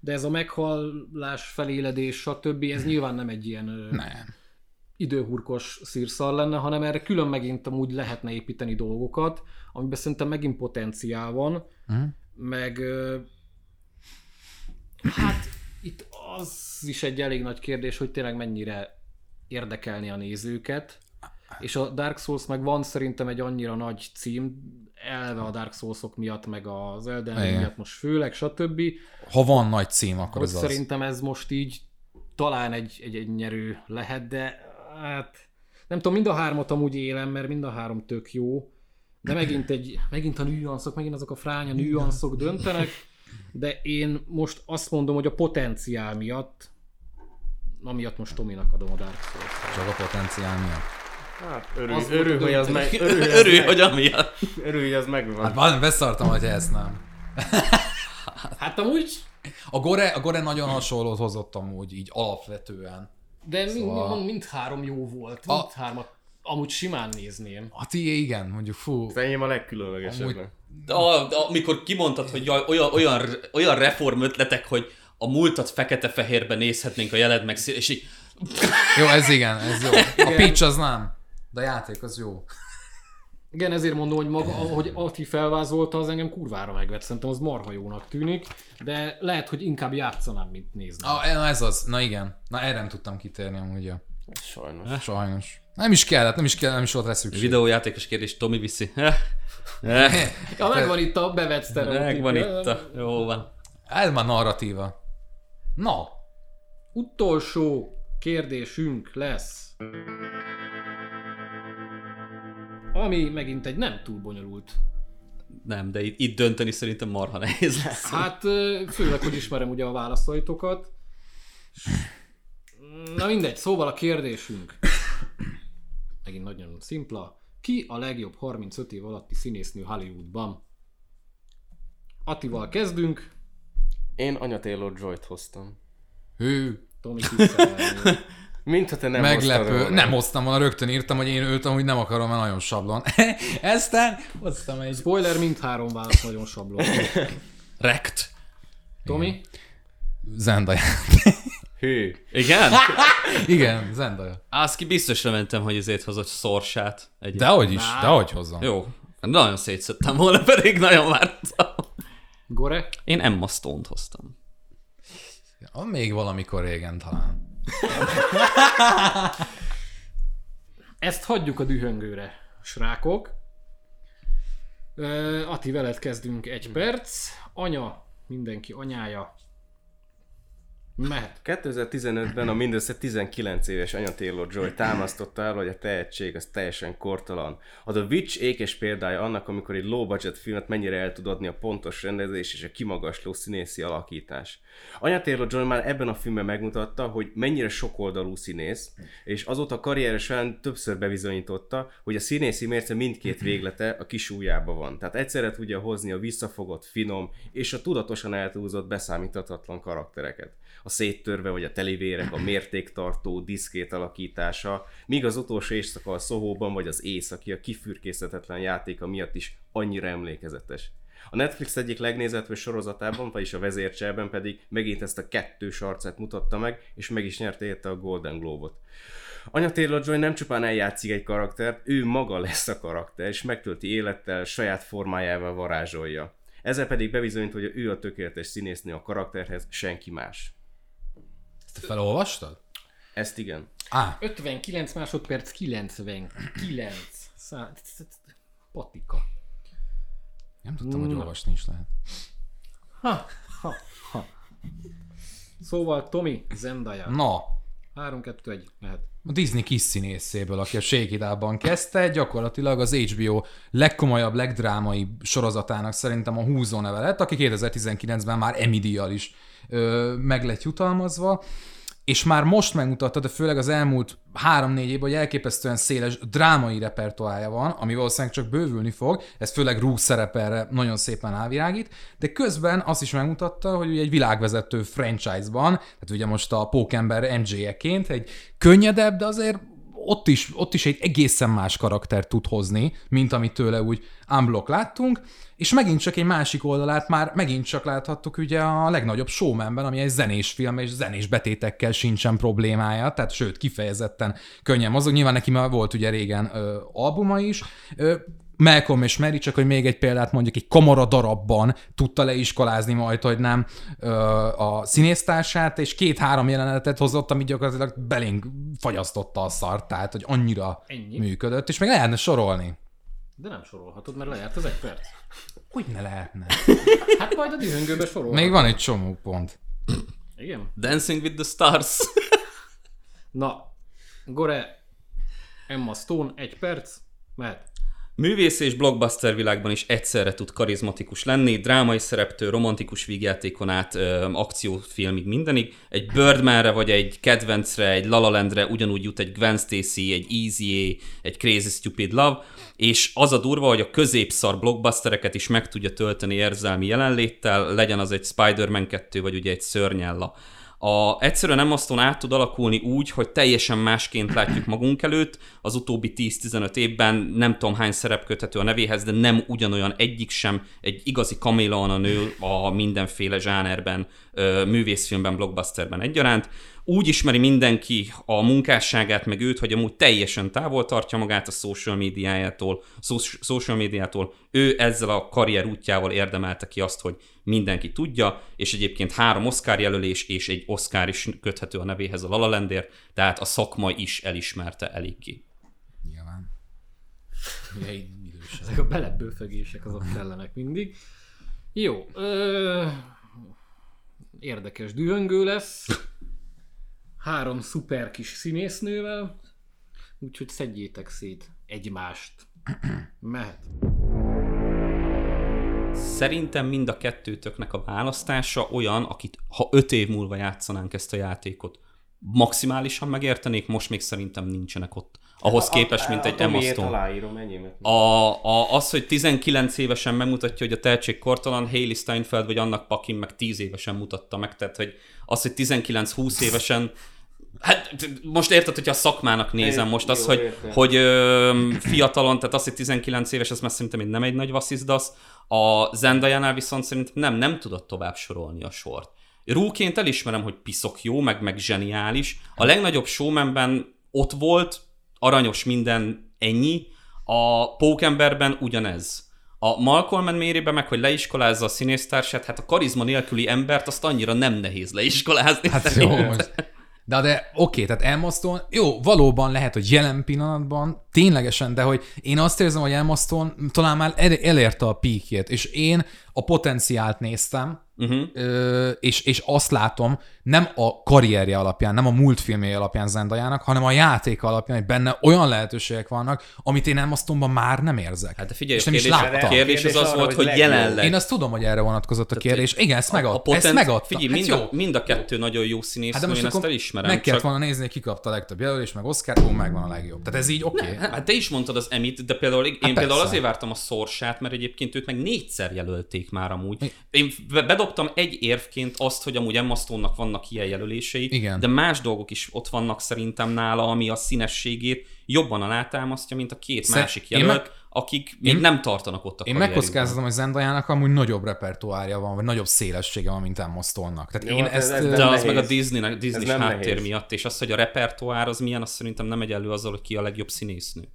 De ez a meghallás, feléledés, stb. ez nyilván nem egy ilyen Nem. időhurkos szírszar lenne, hanem erre külön megint amúgy lehetne építeni dolgokat, amiben szerintem megint potenciál van, Mhm. meg hát itt az is egy elég nagy kérdés, hogy tényleg mennyire érdekelni a nézőket, és a Dark Souls meg van szerintem egy annyira nagy cím, elve a Dark Souls-ok miatt, meg az Elden Ring miatt most főleg, stb. Ha van nagy cím, akkor az. szerintem ez most így talán egy, egy, egy nyerő lehet, de hát nem tudom, mind a hármat amúgy élem, mert mind a három tök jó, de megint, egy, megint a nüanszok, megint azok a fránya nüanszok döntenek, de én most azt mondom, hogy a potenciál miatt amiatt most Tominak adom a Dark Souls. Csak a potenciál miatt. Hát, örülj, Az örülj, hogy az meg, örülj, Örülj, meg- hogy amiatt. örülj, hogy az megvan. Hát van, beszartam, hogy ezt nem. Hát amúgy, A Gore, a Gore nagyon hasonlót hozott amúgy, így alapvetően. de mind, Szóval- mind, mindhárom jó volt. A- Mindhármat amúgy simán nézném. A tié igen, mondjuk fú. Az enyém a legkülönlegesebb. Amúgy- De, a, de amikor kimondtad, hogy jaj, olyan, olyan, olyan reform ötletek, hogy a múltat fekete-fehérben nézhetnénk a jeled meg, és így, Jó, ez igen, ez jó. A pitch az nem. De a játék az jó. Igen, ezért mondom, hogy maga, ahogy Ati felvázolta, az engem kurvára megvett. Szerintem az marha jónak tűnik, de lehet, hogy inkább játszanám, mint nézném. Ah, na ez az. Na igen. Na erre nem tudtam kitérni amúgy. Sajnos. Sajnos. Nem is kellett, nem is kellett, nem is volt rá szükség. videójátékos kérdés, Tomi viszi. Eh, eh, Ja, megvan itt a bevett sztereotípia. Megvan itt a... Jó van. Ez már narratíva. Na, Utolsó kérdésünk lesz. Ami megint egy nem túl bonyolult. Nem, de itt, itt dönteni szerintem marha nehéz lesz. Hát főleg, hogy ismerem ugye a válaszaitokat. Na mindegy, szóval a kérdésünk. Megint nagyon szimpla. Ki a legjobb 35 év alatti színésznő Hollywoodban? Attival kezdünk. Én Anya Taylor-Joy-t hoztam. hű, Tomi. Mint ha te nem hoztad meglepő. volna. Nem hoztam volna, rögtön írtam, hogy én őt amúgy nem akarom, mert nagyon sablon. Eztán hoztam egy... Spoiler, mindhárom válasz nagyon sablon. Rekt. Tomi? Zendaya. Hű. Igen? Igen, Zendaya. Azt ki biztosra mentem, hogy ezért hozott szorsát. Egy... Dehogy is, dehogy hozzam. Jó. Nagyon szétszedtem volna, pedig nagyon vártam. Gore? Én Emma Stone-t hoztam. Ja, még valamikor régen talán. Ezt hagyjuk a dühöngőre, srákok. Ö, Ati, veled kezdünk egy perc. Anya, mindenki anyája. Mehet. 2015-ben a mindössze 19 éves Anya Taylor-Joy támasztotta el, hogy a tehetség az teljesen kortalan. A The Witch ékes példája annak, amikor egy low budget filmet mennyire el tud adni a pontos rendezés és a kimagasló színészi alakítás. Anya Taylor-Joy már ebben a filmben megmutatta, hogy mennyire sokoldalú színész, és azóta a karriere során többször bebizonyította, hogy a színészi mérce mindkét véglete a kis ujjába van. Tehát egyszerre tudja hozni a visszafogott, finom és a tudatosan eltúlzott beszámíthatatlan karaktereket a széttörve vagy a telivérek, a mértéktartó, diszkét alakítása, míg az utolsó éjszaka a Szohóban vagy az északi a kifürkészhetetlen játéka miatt is annyira emlékezetes. A Netflix egyik legnézetőbb sorozatában, vagyis a vezércselben pedig megint ezt a kettős arcát mutatta meg, és meg is nyerte érte a Golden Globe-ot. Anya Taylor-Joy nem csupán eljátszik egy karaktert, ő maga lesz a karakter, és megtölti élettel, saját formájával varázsolja. Ezzel pedig bebizonyít, hogy ő a tökéletes színésznő a karakterhez, senki más. Ezt felolvastad? Ezt igen. Á, 59 másodperc, 99. Szá... Patika. nem tudtam, hogy olvasni is lehet. Ha, ha, ha. Szóval Tomi, Zendaya. Na, 3, 2, 1, mehet. a Disney kis színészéből, aki a Shake kezdte, gyakorlatilag az HBO legkomolyabb, legdrámai sorozatának szerintem a húzó neve lett, aki 2019-ben már Emmy díjjal is ö, meg lett jutalmazva, és már most megmutatta, de főleg az elmúlt három-négy évben, hogy elképesztően széles drámai repertoája van, ami valószínűleg csak bővülni fog, ez főleg Rúg szerepelre nagyon szépen elvirágít, de közben azt is megmutatta, hogy ugye egy világvezető franchise-ban, tehát ugye most a Pókember MJ-eként egy könnyedebb, de azért ott is, ott is egy egészen más karakter tud hozni, mint amit tőle úgy unblock láttunk, és megint csak egy másik oldalát már megint csak láthattuk ugye a legnagyobb showmanben, ami egy zenés film, és zenés betétekkel sincsen problémája, tehát sőt, kifejezetten könnyen mozog. Nyilván neki már volt ugye régen ö, albuma is, ö, Malcolm és Mary, csak hogy még egy példát mondjuk, egy kamara darabban tudta leiskolázni majd, hogy nem a színésztársát, és két-három jelenetet hozott, ami gyakorlatilag belénk fagyasztotta a szart, tehát hogy annyira Ennyi. működött, és még lehetne sorolni. De nem sorolhatod, mert lejárt az egy perc. Hogy ne lehetne? Hát majd a dühöngőbe sorol. Még van egy csomó pont. Igen. Dancing with the Stars. Na, Gore, Emma Stone, egy perc, mehet. Művész és blockbuster világban is egyszerre tud karizmatikus lenni, drámai szereptől, romantikus vígjátékon át, ö, akciófilmig, mindenig. Egy Birdmanre vagy egy kedvencre, egy La La Landre ugyanúgy jut egy Gwen Stacy, egy Easy egy Crazy Stupid Love, és az a durva, hogy a középszar blockbustereket is meg tudja tölteni érzelmi jelenléttel, legyen az egy Spider-Man 2, vagy ugye egy Szörnyella a, egyszerűen nem aztán át tud alakulni úgy, hogy teljesen másként látjuk magunk előtt. Az utóbbi 10-15 évben nem tudom hány szerep köthető a nevéhez, de nem ugyanolyan egyik sem egy igazi kaméleon a nő a mindenféle zsánerben, művészfilmben, blockbusterben egyaránt. Úgy ismeri mindenki a munkásságát, meg őt, hogy amúgy teljesen távol tartja magát a social médiájától, social médiától. Ő ezzel a karrier útjával érdemelte ki azt, hogy mindenki tudja, és egyébként három Oscar jelölés és egy Oscar is köthető a nevéhez a La La Landért, tehát a szakma is elismerte eléggé. Nyilván. Ugye idősebb. Ezek a belebőfegések azok kellenek mindig. Jó. Ö... Érdekes dühöngő lesz. Három szuper kis színésznővel. Úgyhogy szedjétek szét egymást. Mehet. Szerintem mind a kettőtöknek a választása olyan, akit ha öt év múlva játszanánk ezt a játékot, maximálisan megértenék, most még szerintem nincsenek ott. Ahhoz képest, mint egy Emma Stone. aláírom, enyémet. A, a, az, hogy 19 évesen megmutatja, hogy a tehetség kortalan, Hailey Steinfeld vagy annak Pakin meg 10 évesen mutatta meg, tehát hogy az, hogy 19-20 évesen Hát most érted, hogy a szakmának nézem most az, Jó, hogy, értem. hogy ö, fiatalon, tehát az, hogy 19 éves, ez már szerintem nem egy nagy vasszizdasz. A Zendayánál viszont szerintem nem, nem tudott tovább sorolni a sort. Rúként elismerem, hogy piszok jó, meg, meg zseniális. A legnagyobb showmanben ott volt, aranyos minden, ennyi. A Pókemberben ugyanez. A Malcolm Mary-be meg, hogy leiskolázza a színésztársát, hát a karizma nélküli embert azt annyira nem nehéz leiskolázni. Hát jó, most. De, de oké, tehát Emma Stone, jó, valóban lehet, hogy jelen pillanatban, ténylegesen, de hogy én azt érzem, hogy Emma Stone talán már el, elérte a píkjét, és én a potenciált néztem, Uh-huh. és, és azt látom, nem a karrierje alapján, nem a múltfilmje alapján Zendajának, hanem a játék alapján, hogy benne olyan lehetőségek vannak, amit én Emma Stone-ban már nem érzek. Hát de figyelj, és a nem is kérdés, láttam. a kérdés az az arra, volt, hogy legjobb. jelenleg. Én azt tudom, hogy erre vonatkozott a kérdés. Igen, ezt, megad, a ezt megadta. Figyelj, hát mind, jó. a, mind a kettő nagyon jó színésznő, Hát de most én ezt elismerem. meg kellett csak... volna nézni, ki kapta a legtöbb jelölés, meg Oscar, ó, megvan a legjobb. Tehát ez így oké. Okay. Hát te is mondtad az Emit, de például én Hát például persze. azért vártam a szorsát, mert egyébként őt meg négyszer jelölték már amúgy. Én be- bedobtam egy érvként azt, hogy amúgy Emma Stone-nak vannak ilyen jelölései, Igen. de más dolgok is ott vannak szerintem nála, ami a színességét jobban alátámasztja, mint a két Szer- másik jelölt, meg- akik még én- nem tartanak ott a Én megkockáztatom, hogy Zendajának amúgy nagyobb repertoárja van, vagy nagyobb szélessége van, mint Emma Stone-nak. Tehát Jó, én hát ez- ezt... ez ö, De nem az meg a. Disney, Disney háttér nehéz. miatt, és az, hogy a repertoár az milyen, az szerintem nem egyenlő azzal, hogy ki a legjobb színésznő.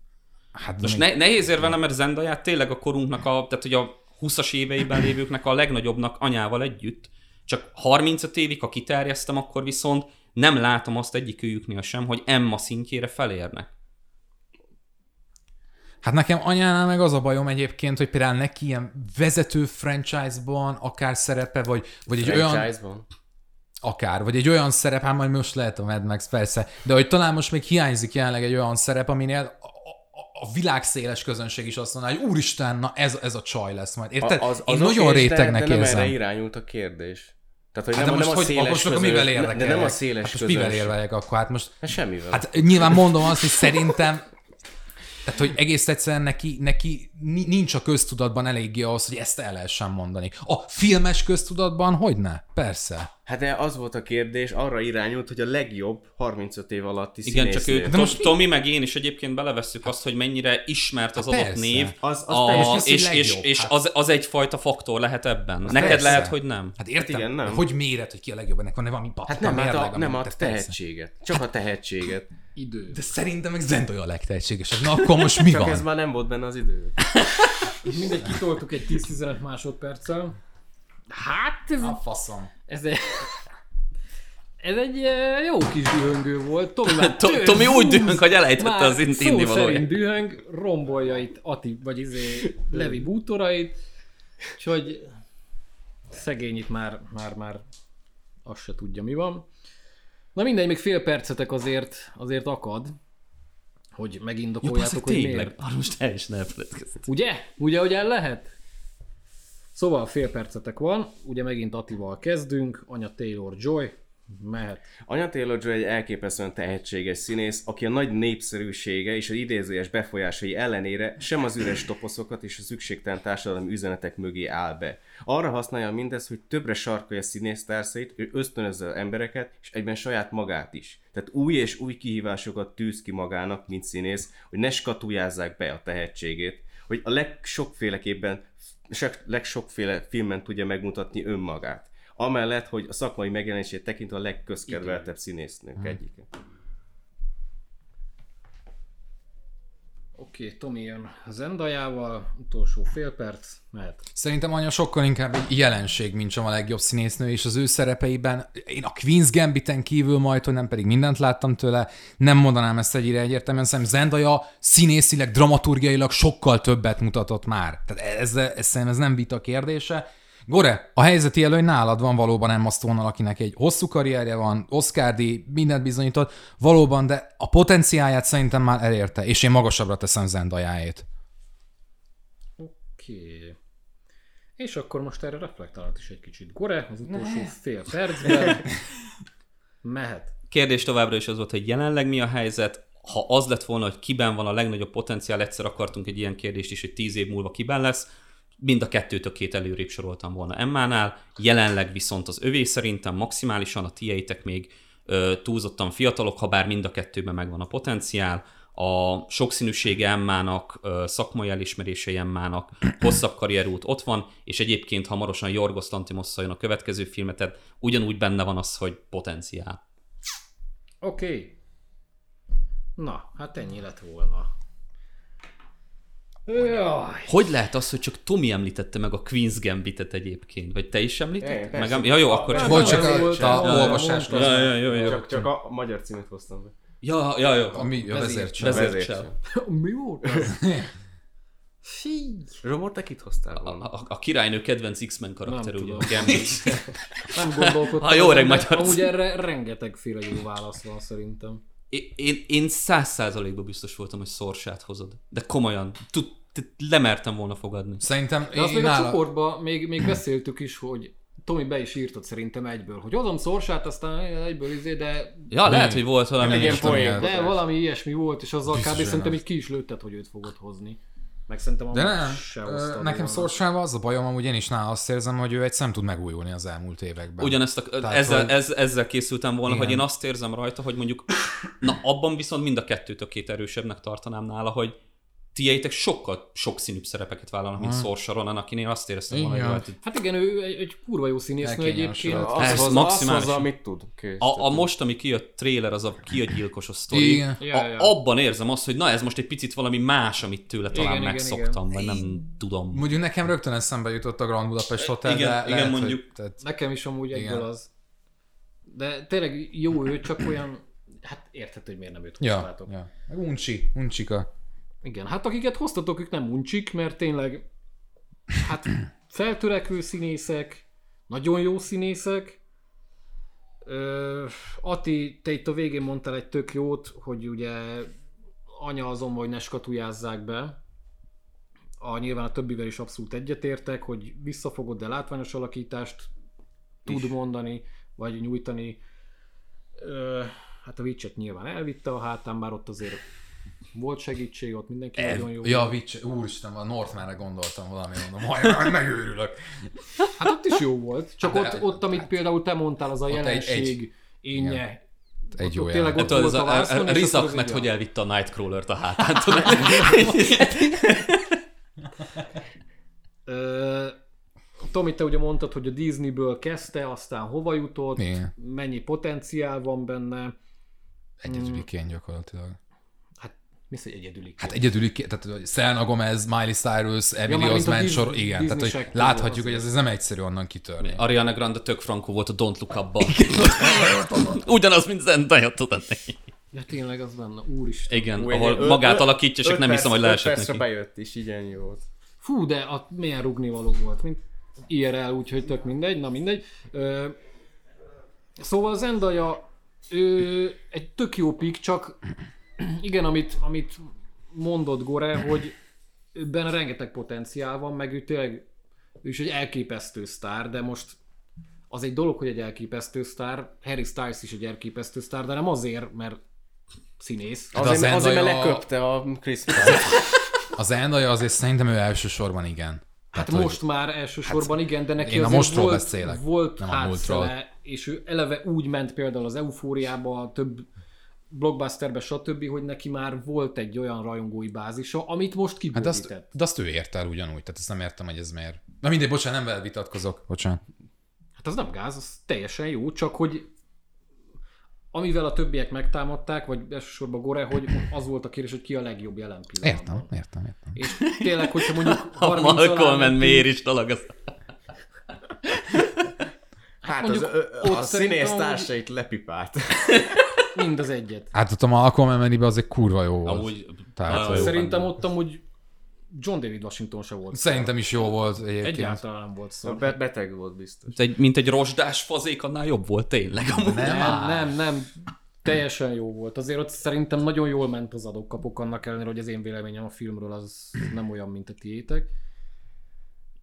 hát Most még- ne, nehéz érvelni, mert Zendayát tényleg a korunknak, a, tehát hogy a 20-as éveiben lévőknek a legnagyobbnak anyával együtt. Csak 35 évig, ha kiterjesztem, akkor viszont nem látom azt egyikőjüknél sem, hogy Emma szintjére felérnek. Hát nekem anyánál meg az a bajom egyébként, hogy például neki ilyen vezető franchise-ban akár szerepe, vagy, vagy egy olyan... Franchise-ban. Akár, vagy egy olyan szerep, hát majd most lehet a Mad Max, persze, de hogy talán most még hiányzik jelenleg egy olyan szerep, aminél a, a, a világ széles közönség is azt mondaná, hogy úristen, na ez, ez a csaj lesz majd. Érted? Az, az Én nagyon de- rétegnek de nem érzem. erre irányult a kérdés. Tehát, hogy Hát nem, de nem most, a hogy, széles most akkor közöns- mivel érdekel? De nem a széles hát most mivel közöns- érvelek akkor? Hát most, Hát semmivel. hát nyilván mondom azt, hogy szerintem tehát, hogy egész egyszerűen neki, neki ni- nincs a köztudatban eléggé ahhoz, hogy ezt el lehessen mondani. A filmes köztudatban hogyne? Persze. Hát de az volt a kérdés, arra irányult, hogy a legjobb 35 év alatti Igen, csak ők, De most Tom, Tomi meg én is egyébként belevesszük azt, hogy mennyire ismert az Hát adott név, Az- az a, az, hogy és, és, legjobb, és hát. az, az egyfajta faktor lehet ebben. Neked persze. lehet, hogy nem. Hát értem, Hát igen, nem. hogy méret, hogy ki a legjobb, ennek van valami bakta Hát nem, hát mérleg, a, nem a tehát persze. tehetséget. Csak a tehetséget. Idő. De szerintem meg Zendaya a legtehetségesebb. Na akkor most mi Csak van? ez már nem volt benne az idő. Mindegy, kitoltuk egy 10-15 másodperccel. Hát, ez, A faszom. ez egy... Ez egy jó kis dühöngő volt. Tomi, már To- tő- Tomi úgy dühöng, hogy elejtette az indi szó valóját. szerint dühöng, rombolja itt Ati, vagy izé Levi bútorait, úgyhogy szegény itt már, már, már azt se tudja mi van. Na mindegy, még fél percetek azért, azért akad, hogy megindokoljátok, basszeg, hogy tényleg, miért. arra most teljesen elfeledkeztem. Ugye? Ugye, hogy el lehet? Szóval fél percetek van, ugye megint Attival kezdünk, anya Taylor Joy, mehet. Anya Taylor-Joy egy elképesztően tehetséges színész, aki a nagy népszerűsége és az idézőjes befolyásai ellenére sem az üres toposzokat és a szükségtelen társadalmi üzenetek mögé áll be. Arra használja mindez, hogy többre sarkolja színésztársait, ő ösztönözze az embereket, és egyben saját magát is. Tehát új és új kihívásokat tűz ki magának, mint színész, hogy ne skatujázzák be a tehetségét, hogy a legsokféleképpen, legsokféle filmen tudja megmutatni önmagát. Amellett, hogy a szakmai megjelenését tekintve a legközkedveltebb színésznők egyike. Oké, okay, Tomi jön Zendajával, utolsó fél perc, mehet. Szerintem anya sokkal inkább egy jelenség, mint sem a legjobb színésznő, és az ő szerepeiben én a Queen's Gambiten kívül majd, hogy nem pedig mindent láttam tőle, nem mondanám ezt egyre egyértelműen, szerintem Zendaya színészileg, dramaturgiailag sokkal többet mutatott már. Tehát ez, ez, szerintem ez nem vita kérdése. Gore, a helyzeti előny nálad van valóban Emma stone akinek egy hosszú karrierje van, Oscar díj, mindent bizonyított, valóban, de a potenciáját szerintem már elérte, és én magasabbra teszem Zendajáét. Oké. Okay. És akkor most erre reflektálhat is egy kicsit. Gore, az utolsó fél percben mehet. Kérdés továbbra is az volt, hogy jelenleg mi a helyzet, ha az lett volna, hogy kiben van a legnagyobb potenciál, egyszer akartunk egy ilyen kérdést is, hogy tíz év múlva kiben lesz, mind a kettőtök két előrébb soroltam volna Emmánál, jelenleg viszont az övé szerintem maximálisan, a tieitek még ö, túlzottan fiatalok, ha bár mind a kettőben megvan a potenciál, a sokszínűsége Emmának, ö, szakmai elismerései Emmának, hosszabb karrierút ott van, és egyébként hamarosan Jorgos Lantimosszal jön a következő filmet, tehát ugyanúgy benne van az, hogy potenciál. Oké. Okay. Na, hát ennyi lett volna. Jaj. Hogy lehet az, hogy csak Tomi említette meg a Queen's Gambitet egyébként? Vagy te is említetted? Meg, ja, jó, akkor Nem, csak... Volt csak a, volt, a, a olvasás. Ja, ja, jó, jó. Csak, csak a magyar címet hoztam be. Ja, ja, jó. Ami a vezércsel. Vezércsel. Mi volt az? Fí. Zsomor, te kit hoztál A, volna? a, a királynő kedvenc X-Men karakter, Nem ugye? tudom. A Gambit. Nem gondolkodtam. Ha jó öreg de magyar Amúgy erre rengetegféle jó válasz van szerintem. Én- száz százalékban biztos voltam, hogy szorsát hozod. De komolyan, tud- lemertem volna fogadni. Szerintem De azt én még a nála... csoportban még, még beszéltük is, hogy Tomi be is írtad szerintem egyből, hogy hozom szorsát, aztán egyből izé, de, Ja, lehet, hogy volt valami. Nem Egy ilyen poén. de valami ilyesmi volt, és azzal Biztos, kb. hogy szerintem nem. így ki is lőtted, hogy őt fogod hozni. Meg szerintem De nem, se nekem volna. szorsával az a bajom, amúgy én is nála azt érzem, hogy ő egy nem tud megújulni az elmúlt években. Ugyanezt a, Tehát, ezzel, hogy- ez, ezzel készültem volna, Igen. hogy én azt érzem rajta, hogy mondjuk, na abban viszont mind a kettőtökét erősebbnek tartanám nála, hogy tieitek sokkal sokszínűbb szerepeket vállalnak, mint Saoirse Ronan, akinél azt éreztem volna, hogy Igen. hát igen, ő egy, egy kurva jó színésznő egyébként. Az, az, az, maximális. az, amit tud. Kész. A, a most, ami kijött trailer, az a ki a gyilkos a sztori. Igen. Ja, A, ja. abban érzem azt, hogy na ez most egy picit valami más, amit tőle talán Igen, igen, megszoktam, vagy nem tudom. Mondjuk nekem rögtön eszembe jutott a Grand Budapest Hotel, Igen, de igen, lehet, mondjuk. Hogy, tehát, Nekem is amúgy Igen. egyből az. De tényleg jó ő, csak olyan, hát érthető, hogy miért nem őt ja, ja. Meg uncsi, uncsika. Igen, hát akiket hoztatok, ők nem uncsik, mert tényleg hát feltörekvő színészek, nagyon jó színészek. Ö, Ati, te itt a végén mondtál egy tök jót, hogy ugye anya azon, hogy ne skatujázzák be. A, nyilván a többivel is abszolút egyetértek, hogy visszafogod, de látványos alakítást tud mondani, vagy nyújtani. Ö, hát a Witcher nyilván elvitte a hátán, bár ott azért volt segítség, ott mindenki nagyon jó. Ja, Witch, úristen, a Northmanre gondoltam valami, mondom, majd megőrülök. Hát ott is jó volt, csak Hát de- ott, ott, amit például te mondtál, az a Ott jelenség egy- énje. Egy Ott- jó ott tényleg ott Hát volt az a a, a, a Rizak az hogy elvitte a Nightcrawler-t a hátán, Tomi, te ugye mondtad, hogy a Disneyből kezdte, aztán hova jutott, Igen. mennyi potenciál van benne. Egyedüliként gyakorlatilag. Mi az, hogy egyedüli? Hát egyedüli, tehát hogy Selena Gomez, Miley Cyrus, Emily mármint a Osment Disney- sor, igen, tehát Disney hogy sektől láthatjuk, hogy ez, ez nem egyszerű onnan kitörni. Ariana Grande tök frankó volt a Don't Look Up-ban. Ugyanaz, mint Zendaya, tudod? Ja, tényleg az benne, úristen. Igen, Ú, ahol egy- magát öt- alakítja, csak nem hiszem, hogy leesett neki. bejött is, igen jó volt. Fú, de a, milyen rugnivaló volt, mint IRL, úgyhogy tök mindegy, na mindegy. Ö, szóval Zendaya, ő egy tök jó pik, csak igen, amit, amit mondott Gore, hogy benne rengeteg potenciál van, meg ő tényleg ő is egy elképesztő sztár, de most az egy dolog, hogy egy elképesztő sztár, Harry Styles is egy elképesztő sztár, de nem azért, mert színész. Hát a Azért, azért mert leköpte a Chris. Az Zendaya azért szerintem ő elsősorban igen. Hát Tehát, most már elsősorban igen, de neki én a mostról volt, beszélek, volt nem a múltról. és ő eleve úgy ment például az eufóriába, több blockbusterbe, stb., hogy neki már volt egy olyan rajongói bázisa, amit most Hát kibővített. azt, de azt ő ért el ugyanúgy, tehát ezt nem értem, hogy ez miért. Na mindegy, bocsánat, nem vele vitatkozok. Bocsánat. Hát az nem gáz, az teljesen jó, csak hogy amivel a többiek megtámadták, vagy elsősorban Gore, hogy az volt a kérdés, hogy ki a legjobb jelen pillanatban. Értem, értem, értem. És tényleg, hogyha mondjuk A 30 Malcolm alá and mentünk, miért is dolog az... Hát az, Mondjuk ö, ott a szerintem színész társait lepipált. mind az egyet. Hát ott a Malcolm emelibe az egy kurva jó volt. Amúgy Tehát, jó Szerintem ott amúgy John David Washington se volt. Szerintem is jó volt egyébként. Egyáltalán nem volt szó. Be- beteg volt biztos. Egy, mint egy rozsdás fazék, annál jobb volt tényleg. Amúgy. Nem, Nem, nem, nem. Teljesen jó volt. Azért ott szerintem nagyon jól ment az adok-kapok annak ellenére, hogy az én véleményem a filmről az nem olyan, mint a tiétek.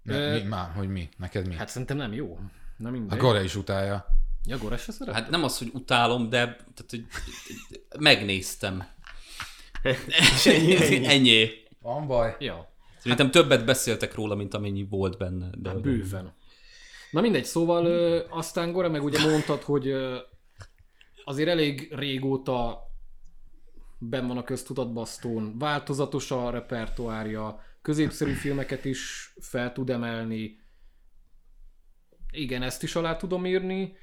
Ne, mi, má, hogy mi? Neked mi? Hát szerintem nem jó. Nem a mindegy. Gore is utálja. Ja, Gore se szeret? Hát nem az, hogy utálom, de tehát, hogy megnéztem. ennyi. Ennyi. Van baj. Ja, Szerintem többet beszéltek róla, mint amennyi volt benne. De hát bőven. Na mindegy, szóval ö, aztán Gore meg ugye mondtad, hogy ö, azért elég régóta ben van a köztudatban Stone, változatos a repertoárja, középszerű filmeket is fel tud emelni. Igen, ezt is alá tudom írni.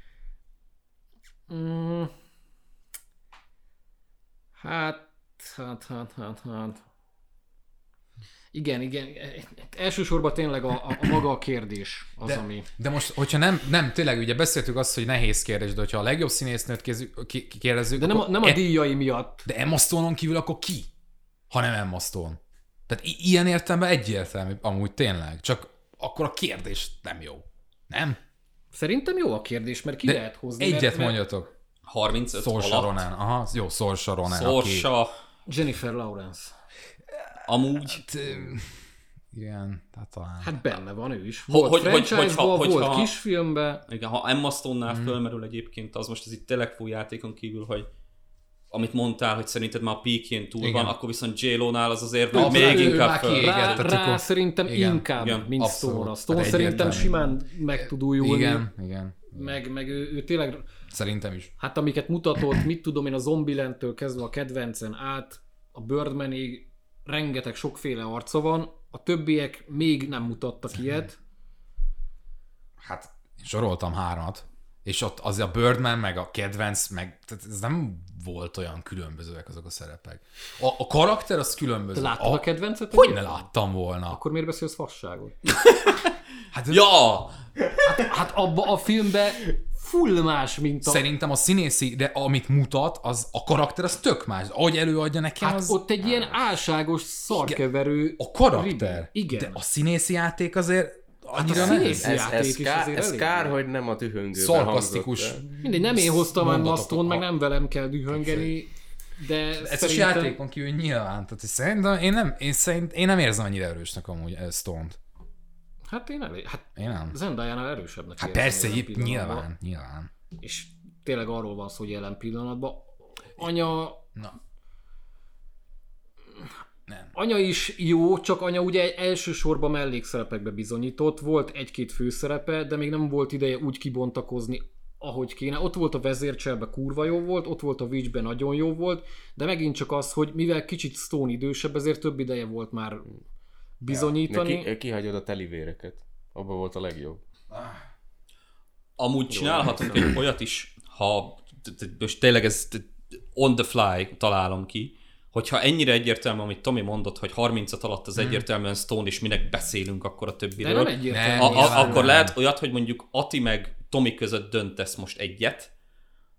Mm. Hát, hát, hát, hát, hát. Igen, igen. Elsősorban tényleg a, a, a maga a kérdés az, De, ami... de most, hogyha nem, nem, tényleg ugye beszéltük azt, hogy nehéz kérdés, de hogyha a legjobb színésznőt kérdezzük, De nem a, nem a e- díjai miatt. De Emma Stone-on kívül akkor ki? Ha nem Emma Stone. Tehát i- ilyen értelemben egyértelmű, amúgy tényleg. Csak akkor a kérdés nem jó. Nem? Szerintem jó a kérdés, mert ki De lehet hozni. Egyet mert, mert mondjatok. 35 Saoirse alatt. Ronan. Aha, jó, Saoirse Ronan. Aki... Szorsa. Jennifer Lawrence. Amúgy T- Igen, tehát talán. Hát benne van ő is. Hogy- Volt hogy- hogy- hogyha- volt hogyha- kisfilmben. Igen, ha Emma Stone-nál mm. fölmerül egyébként, az most ez itt fúj játékon kívül, hogy amit mondtál, hogy szerinted már a peakjén túl Igen. van, akkor viszont j nál az azért Na, még ő- ő inkább föl. Rá, rá akkor- szerintem igen, inkább, igen, mint. Stone-ra. Stone szerintem simán meg tud újulni. Igen, igen. Meg, meg ő, ő tényleg, Szerintem is. hát amiket mutatott, mit tudom én, a Zombielandtől kezdve a kedvencen át, a Birdmanig, rengeteg sokféle arca van, a többiek még nem mutattak ilyet. Hát én soroltam háromat, és ott az a Birdman, meg a kedvenc, meg tehát ez nem volt olyan különbözőek azok a szerepek. A, a karakter az különböző. Te láttad a, a kedvencet? Hogy ne láttam volna? Akkor miért beszélsz fasságot? Hát Ja! Hát abba a filmbe full más, mint a... Szerintem a színészi, de amit mutat, az a karakter az tök más. Ahogy előadja nekem, Hát az ott egy ilyen álságos szarkeverő... a karakter. Ribi. Igen. De a színészi játék azért annyira a nem. színész- Ez, játék ez, is kár, azért ez elég kár, hogy nem a dühöngőben Szarkasztikus. Mindegy, nem én hoztam el Mastont, meg a- nem velem kell dühöngeni, de Ez a szerintem... játékon kívül nyilván. Tehát szerintem én nem, én, szerint, én nem érzem annyira erősnek amúgy eh, Stone-t. Hát én elég... Hát Én nem. Zendaya-nál erősebbnek Hát persze, nyilván, nyilván. És tényleg arról van szó, hogy jelen pillanatban. Anya... Na. Nem. Anya is jó, csak anya ugye elsősorban mellékszerepekbe bizonyított, volt egy-két főszerepe, de még nem volt ideje úgy kibontakozni, ahogy kéne. Ott volt a vezércselbe kurva jó volt, ott volt a Witchbe nagyon jó volt, de megint csak az, hogy mivel kicsit Stone idősebb, ezért több ideje volt már bizonyítani. Neki, kihagyod a telivéreket. Abban volt a legjobb. Amúgy csinálhatunk egy olyat is, ha most tényleg ez t- on the fly találom ki, hogyha ennyire egyértelmű, amit Tomi mondott, hogy 30 alatt az egyértelműen Stone, és minek beszélünk akkor a De többiről. nem egyértelmű. Nem, A, a, akkor nem. lehet olyat, hogy mondjuk Ati meg Tomi között döntesz most egyet,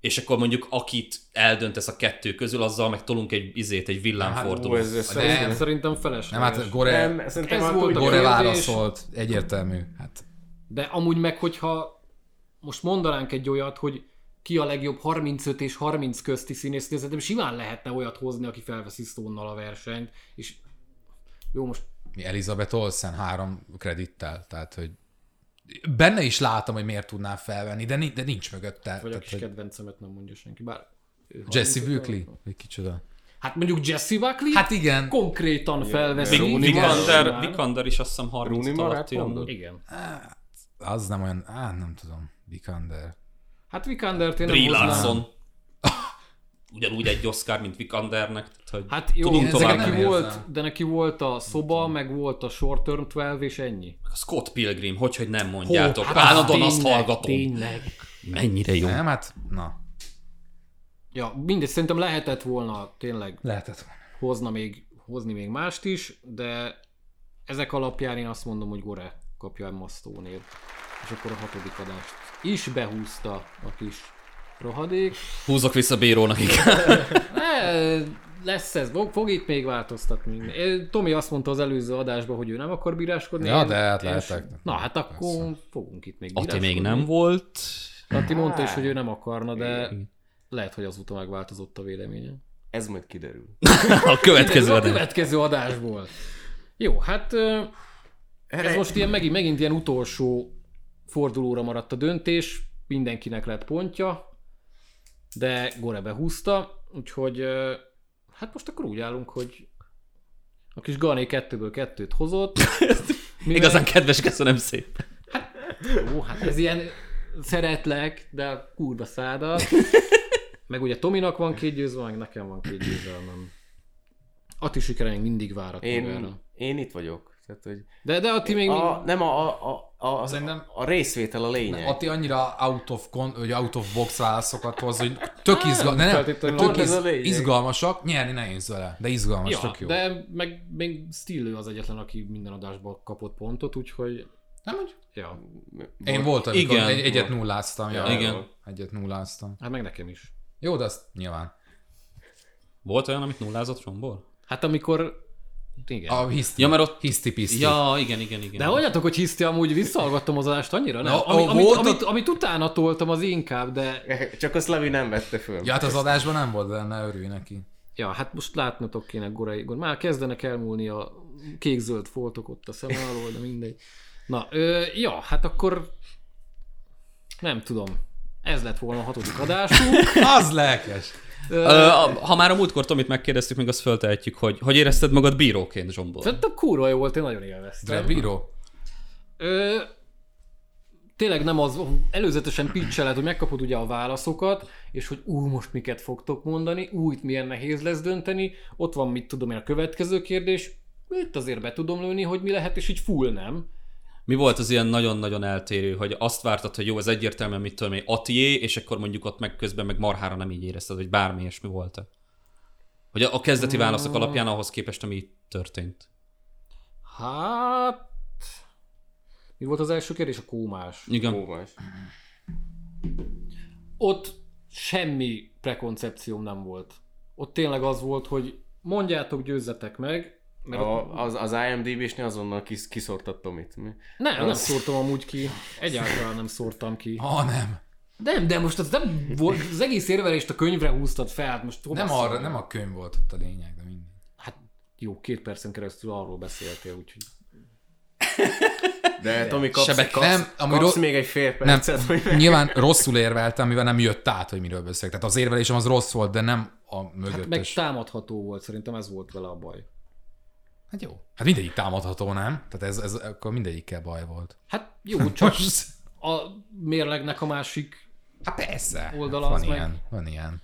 és akkor mondjuk akit eldöntesz a kettő közül, azzal meg tolunk egy izét, egy villámfordulót. ez, ez Szerintem, Nem. szerintem felesleges. Nem, hát Gore, nem, szerintem Ez volt. Gore válaszolt, egyértelmű. Hát De amúgy meg, hogyha most mondanánk egy olyat, hogy ki a legjobb 35 és 30 közti színész, de szerintem simán lehetne olyat hozni, aki felveszi stone a versenyt, és jó, most Mi Elizabeth Olsen három kredittel, tehát hogy benne is látom, hogy miért tudná felvenni, de, de nincs mögötte. vagy a kis hogy kedvencemet nem mondja senki, bár... Jesse 35 Buckley? Vagy kicsoda? Hát mondjuk Jesse Buckley Hát igen. konkrétan felveszi. Rooney Vikander. Vikander is azt hiszem 30 Rooney Mara alatti mondod? amúgy. Igen. Az nem olyan, á, nem tudom, Vikander. Hát Vikandert én nem Brie hoznám. Larson. Ugyanúgy egy Oscar, mint Vikandernek. Tehát, hogy Hát jó, Tudunk de tovább neki, nem volt, érzem. de neki volt a szoba, meg volt a Short Term 12, és ennyi. a Scott Pilgrim, hogy, hogy nem mondjátok. hát Állandóan azt tényleg, hallgatom. Tényleg. Mennyire jó. Nem, hát, na, Ja, mindegy, szerintem lehetett volna tényleg lehetett volna. hozna még, hozni még mást is, de ezek alapján én azt mondom, hogy Gore kapja a Mastónért. És akkor a hatodik adást is behúzta a kis rohadék. Húzok vissza bírónak. Ne, lesz ez, fog, fog itt még változtatni. Tomi azt mondta az előző adásban, hogy ő nem akar bíráskodni. Ja, én- de hát lehetek. Na hát akkor fogunk itt még Ati még bíráskodni. nem volt. Ati mondta is, hogy ő nem akarna, de lehet, hogy azóta megváltozott a véleménye. Ez majd kiderül. A következő a adás. következő adásból. Jó, hát ez most ilyen megint, megint ilyen utolsó fordulóra maradt a döntés, mindenkinek lett pontja, de Gore behúzta, úgyhogy hát most akkor úgy állunk, hogy a kis Gané kettőből kettőt hozott. Mivel- Igazán kedves, köszönöm szépen. Jó, hát ez ilyen szeretlek, de kurva száda. Meg ugye Tominak van két győzve, meg nekem van két győzelmem. Ati sikereink mindig várat Én, magára. én itt vagyok. Tehát, hogy De, de Ati még... a, nem a, a, a, a, a, Szerintem- a részvétel a lényeg. Ati annyira out of, con, vagy out of box válaszokat hoz, hogy tök, izgal, ne, nem, tök iz, izgalmasak, nyerni nehéz vele, de izgalmas, ja, tök jó. de meg még Stillő az egyetlen, aki minden adásban kapott pontot, úgyhogy... Nem, hogy Ja, én voltam, amikor Igen. egy, egyet nulláztam. Ja, Igen. Egyet nulláztam. hát meg nekem is. Jó, de azt nyilván. Volt olyan, amit nullázott Rombor? Hát amikor... Igen. A hiszti, Ja, mert ott... hiszti piszti. Ja, igen, igen, igen. De hagyjatok, hogy hiszti, amúgy visszahallgattam az adást annyira, nem? Na, Ami, a- amit, volt amit, amit, utána toltam, az inkább, de... Csak azt Levi nem vette föl. Ja, hát az adásban nem volt, de ne örülj neki. Ja, hát most látnotok kéne Gorai. Már kezdenek elmúlni a kék-zöld foltok ott a szem alól, de mindegy. Na, ö, ja, hát akkor nem tudom. Ez lett volna a hatodik adásunk. Az lelkes. Ha már a múltkor Tomit megkérdeztük, még azt föltehetjük, hogy hogy érezted magad bíróként, Zsombor? Szerintem kurva jó volt, én nagyon De élveztem. bíró. Ö, tényleg nem az, előzetesen pitcheled, hogy megkapod ugye a válaszokat, és hogy ú, most miket fogtok mondani, ú, itt milyen nehéz lesz dönteni, ott van, mit tudom én, a következő kérdés, itt azért be tudom lőni, hogy mi lehet, és így full nem. Mi volt az ilyen nagyon-nagyon eltérő, hogy azt vártad, hogy jó, ez egyértelműen mit tudom én, Atié, és akkor mondjuk ott meg közben meg marhára nem így érezted, hogy bármi ilyesmi volt -e? Hogy a a kezdeti válaszok alapján ahhoz képest, ami itt történt. Hát... Mi volt az első kérdés? A kómás. Igen. Óvás. Ott semmi prekoncepcióm nem volt. Ott tényleg az volt, hogy mondjátok, győzzetek meg, mert A, az, az IMDb-snél azonnal kis, kiszortad Tomit. Mi? nem, nem szórtam amúgy ki. Egyáltalán nem szórtam ki. Ha nem. Nem, de most az nem volt, az egész érvelést a könyvre húztad fel, hát most hova Nem, arra, nem a könyv volt ott a lényeg, de mindegy. Hát jó, két percen keresztül arról beszéltél, úgyhogy... De Tomi, kapsz, Sebek- kapsz, nem, kapsz ro- még egy fél Nem, percet, hogy nyilván rosszul érveltem, mivel nem jött át, hogy miről beszélek. Tehát az érvelésem az rossz volt, de nem a Hát meg mögöttes. támadható volt, szerintem ez volt vele a baj. Hát jó. Hát mindegyik támadható, nem? Tehát ez, ez akkor mindegyikkel baj volt. Hát jó, csak Most... a mérlegnek a másik Hát persze. Oldala van az meg- ilyen, van ilyen.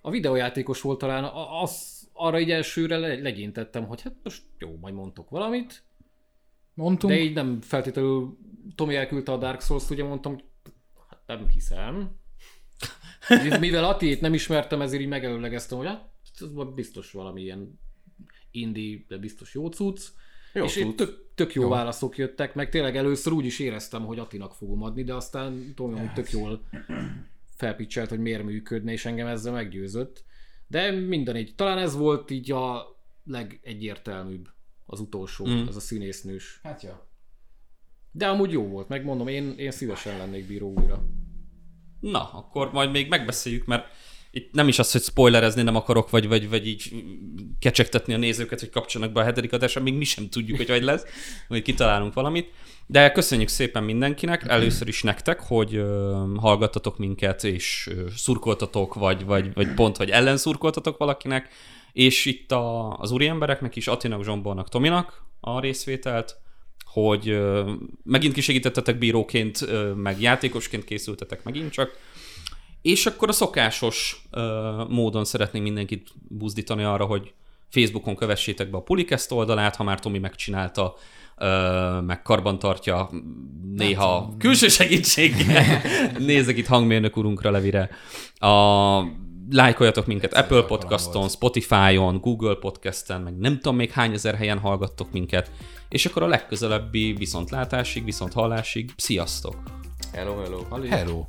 a videójátékos volt talán, az, arra így elsőre le, legyintettem, hogy hát most jó, majd mondtok valamit, Mondtunk? de így nem feltétlenül Tomi elküldte a Dark Souls-t, ugye mondtam, hogy hát nem hiszem. Mivel Atiét nem ismertem, ezért így megelőlegeztem, hogy hát ez biztos valami ilyen indie, de biztos jó cucc. Jó és itt cucc. tök, tök jó, jó, válaszok jöttek, meg tényleg először úgy is éreztem, hogy Atinak fogom adni, de aztán Tomi hogy tök jól felpicselt, hogy miért működne, és engem ezzel meggyőzött. De minden így, talán ez volt így a legegyértelműbb az utolsó, mm. ez a színésznős. Hát jó. De amúgy jó volt, megmondom, én, én szívesen lennék bíró újra. Na, akkor majd még megbeszéljük, mert itt nem is az, hogy spoilerezni nem akarok, vagy, vagy, vagy így kecsegtetni a nézőket, hogy kapcsolnak be a hetedik adásra, még mi sem tudjuk, hogy hogy lesz, vagy kitalálunk valamit. De köszönjük szépen mindenkinek, először is nektek, hogy ö, hallgattatok minket, és ö, szurkoltatok, vagy, vagy, vagy pont, hogy ellenszurkoltatok valakinek, és itt a, az úri embereknek is, Attinak, Zsombornak, Tominak a részvételt, hogy ö, megint kisegítettetek bíróként, ö, meg játékosként készültetek megint csak, és akkor a szokásos ö, módon szeretnénk mindenkit buzdítani arra, hogy Facebookon kövessétek be a Pulikest oldalát, ha már Tomi megcsinálta, ö, meg karban tartja néha külső segítséggel. Nézzek itt hangmérnök urunkra levire. A, lájkoljatok minket Apple Podcaston, Spotify-on, Google Podcasten, meg nem tudom még hány ezer helyen hallgattok minket, és akkor a legközelebbi viszontlátásig, viszont hallásig, sziasztok! Hello, hello. Hello.